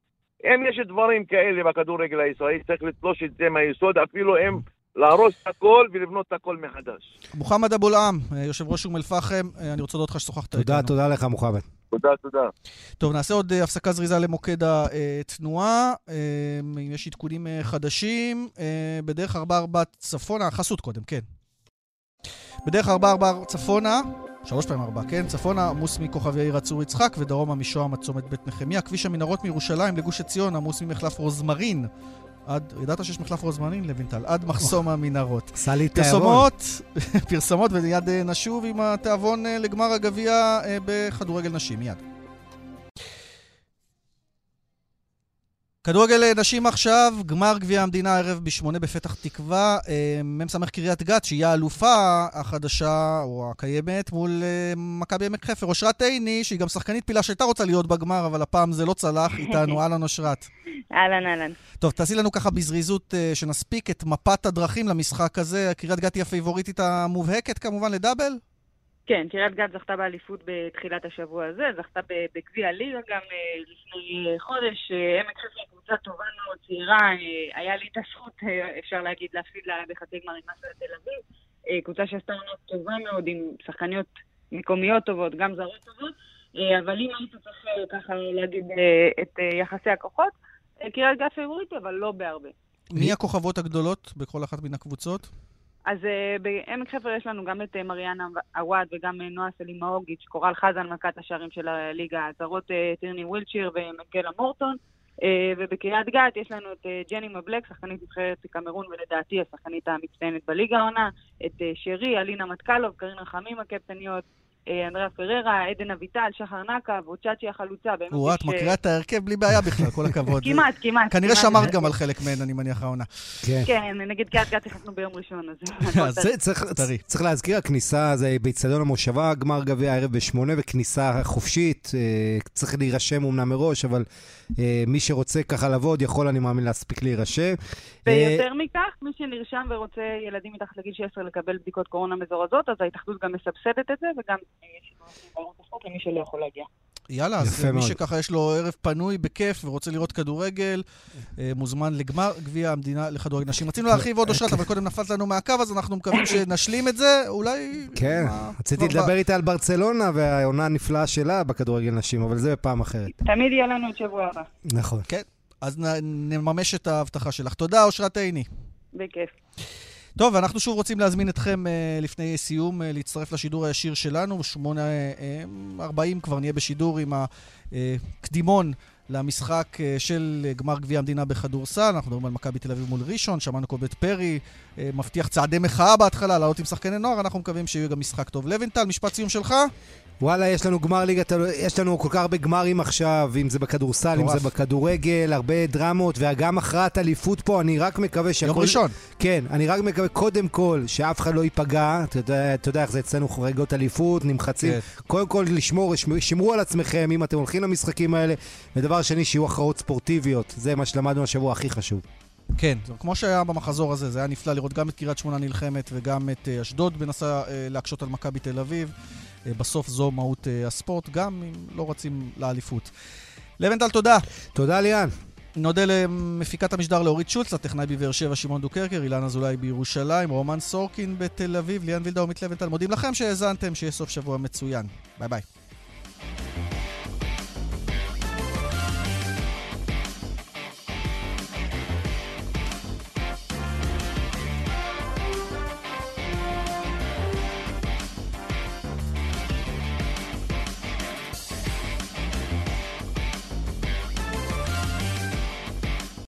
אם יש דברים כאלה בכדורגל הישראלי, צריך לתלוש את זה מהיסוד, אפילו אם להרוס את הכל ולבנות את הכל מחדש. מוחמד אבו לעם, יושב ראש אום אל-פחם, אני רוצה להודות לך ששוחחת איתנו. תודה, תודה לך, מוחמד. תודה, תודה. טוב, נעשה עוד אה, הפסקה זריזה למוקד התנועה. אה, אם יש עדכונים אה, חדשים, בדרך 44 צפונה, חסות קודם, כן. בדרך 44 צפונה, שלוש פעמים ארבע, כן? צפונה עמוס מכוכב יאיר הצור יצחק ודרומה משוהם עד צומת בית נחמיה. כביש המנהרות מירושלים לגוש עציון עמוס ממחלף רוזמרין עד, ידעת שיש מחלף רוזמרין, לוינטל? עד מחסום המנהרות. עשה לי פרסומות, פרסומות, ומיד אה, נשוב עם התיאבון אה, לגמר הגביע אה, בכדורגל נשים, מיד. כדורגל נשים עכשיו, גמר גביע המדינה הערב בשמונה בפתח תקווה. אה, מ"ס קריית גת, שהיא האלופה החדשה, או הקיימת, מול אה, מכבי עמק חפר. אושרת עיני, שהיא גם שחקנית פילה שהייתה רוצה להיות בגמר, אבל הפעם זה לא צלח, איתנו. אהלן אושרת. אהלן, אהלן. טוב, תעשי לנו ככה בזריזות אה, שנספיק את מפת הדרכים למשחק הזה. קריית גת היא הפייבוריטית המובהקת כמובן לדאבל? כן, קריית גת זכתה באליפות בתחילת השבוע הזה, זכתה בגביע הליגה גם אה, לפני אה, חודש. אה, עמק חפר קבוצה טובה מאוד, צעירה, היה לי את הזכות, אפשר להגיד, להפסיד לה בחצי גמר עם מסע תל אביב. קבוצה שעשתה עונה טובה מאוד, עם שחקניות מקומיות טובות, גם זרות טובות. אבל אם היית צריך ככה להגיד את יחסי הכוחות, קריית גת פיבוריטי, אבל לא בהרבה. מי הכוכבות הגדולות בכל אחת מן הקבוצות? אז uh, בעמק חפר יש לנו גם את uh, מריאנה עוואד וגם uh, נועה סלימאוגיץ', קורל חזן, מלכת השערים של הליגה, uh, טירני ווילצ'יר ומקלה מורטון. ובקריית גת יש לנו את ג'ני מבלק, שחקנית נבחרת קמרון ולדעתי השחקנית המצטיינת בליגה העונה, את שרי, אלינה מטקלוב, קרין רחמים הקפטניות, אה, אנדריה פררה, עדן אביטל, שחר נקה ואוצ'אצ'י החלוצה. או, את מקריאה את ההרכב בלי בעיה בכלל, כל הכבוד. כמעט, כמעט. כנראה שמרת גם על חלק מהן, אני מניח, העונה. כן, כן נגד קריית גת נכנסנו ביום ראשון, אז... צריך להזכיר, הכניסה זה באיצטדיון המושבה, גמר גביע הערב בשמונה, וכניסה חופשית. אה, צריך להירשם אומנם מראש, אבל אה, מי שרוצה ככה לבוא, עוד יכול, אני מאמין, להספיק להירשם. ויותר מכך, מי שנרשם ורוצה ילדים מתחת לגיל 16 לקבל בדיקות קורונה מזורזות, אז ההתאחדות גם מסבסדת את זה, וגם יש בערוץ הספורט למי שלא יכול להגיע. יאללה, אז מי שככה יש לו ערב פנוי בכיף ורוצה לראות כדורגל, אה, מוזמן לגמר גביע המדינה לכדורגל נשים. רצינו להרחיב עוד אושרת, אבל קודם נפלת לנו מהקו, אז אנחנו מקווים שנשלים את זה, אולי... כן, רציתי לדבר איתה על ברצלונה והעונה הנפלאה שלה בכדורגל נשים, אבל זה בפעם אחרת. תמיד יהיה לנו את שבוע הבא. נכון. כן, אז נממש את ההבטחה שלך. תודה, אושרת עיני. בכיף. טוב, אנחנו שוב רוצים להזמין אתכם uh, לפני סיום uh, להצטרף לשידור הישיר שלנו. ב-8.40 uh, כבר נהיה בשידור עם הקדימון למשחק של גמר גביע המדינה בכדורסל. אנחנו מדברים על מכבי תל אביב מול ראשון, שמענו קובי פרי, מבטיח צעדי מחאה בהתחלה, לעלות עם שחקני נוער, אנחנו מקווים שיהיה גם משחק טוב. לוינטל, משפט סיום שלך? וואלה, יש לנו גמר ליגת, יש לנו כל כך הרבה גמרים עכשיו, אם זה בכדורסל, אם זה בכדורגל, הרבה דרמות, וגם הכרעת אליפות פה, אני רק מקווה שהכל... יום ראשון. כן, אני רק מקווה, קודם כל, שאף אחד לא ייפגע, אתה יודע, אתה יודע איך זה אצלנו חריגות אליפות, נמחצים. כן. קודם כל, לשמור, שמרו על עצמכם, אם אתם הולכים למשחקים האלה, ודבר שני, שיהיו הכרעות ספורטיביות, זה מה שלמדנו השבוע הכי חשוב. כן, כמו שהיה במחזור הזה, זה היה נפלא לראות גם את קריית שמונה נלחמת וגם את אה, אשדוד מנסה אה, להקשות על מכבי תל אביב. אה, בסוף זו מהות הספורט, גם אם לא רצים לאליפות. לבנטל, תודה. תודה, ליאן. נודה למפיקת המשדר לאורית שולץ, לטכנאי בבאר שבע שמעון דוקרקר, אילן אזולאי בירושלים, רומן סורקין בתל אביב, ליאן וילדאו ועמית לבנטל. מודים לכם שהאזנתם, שיהיה סוף שבוע מצוין. ביי ביי.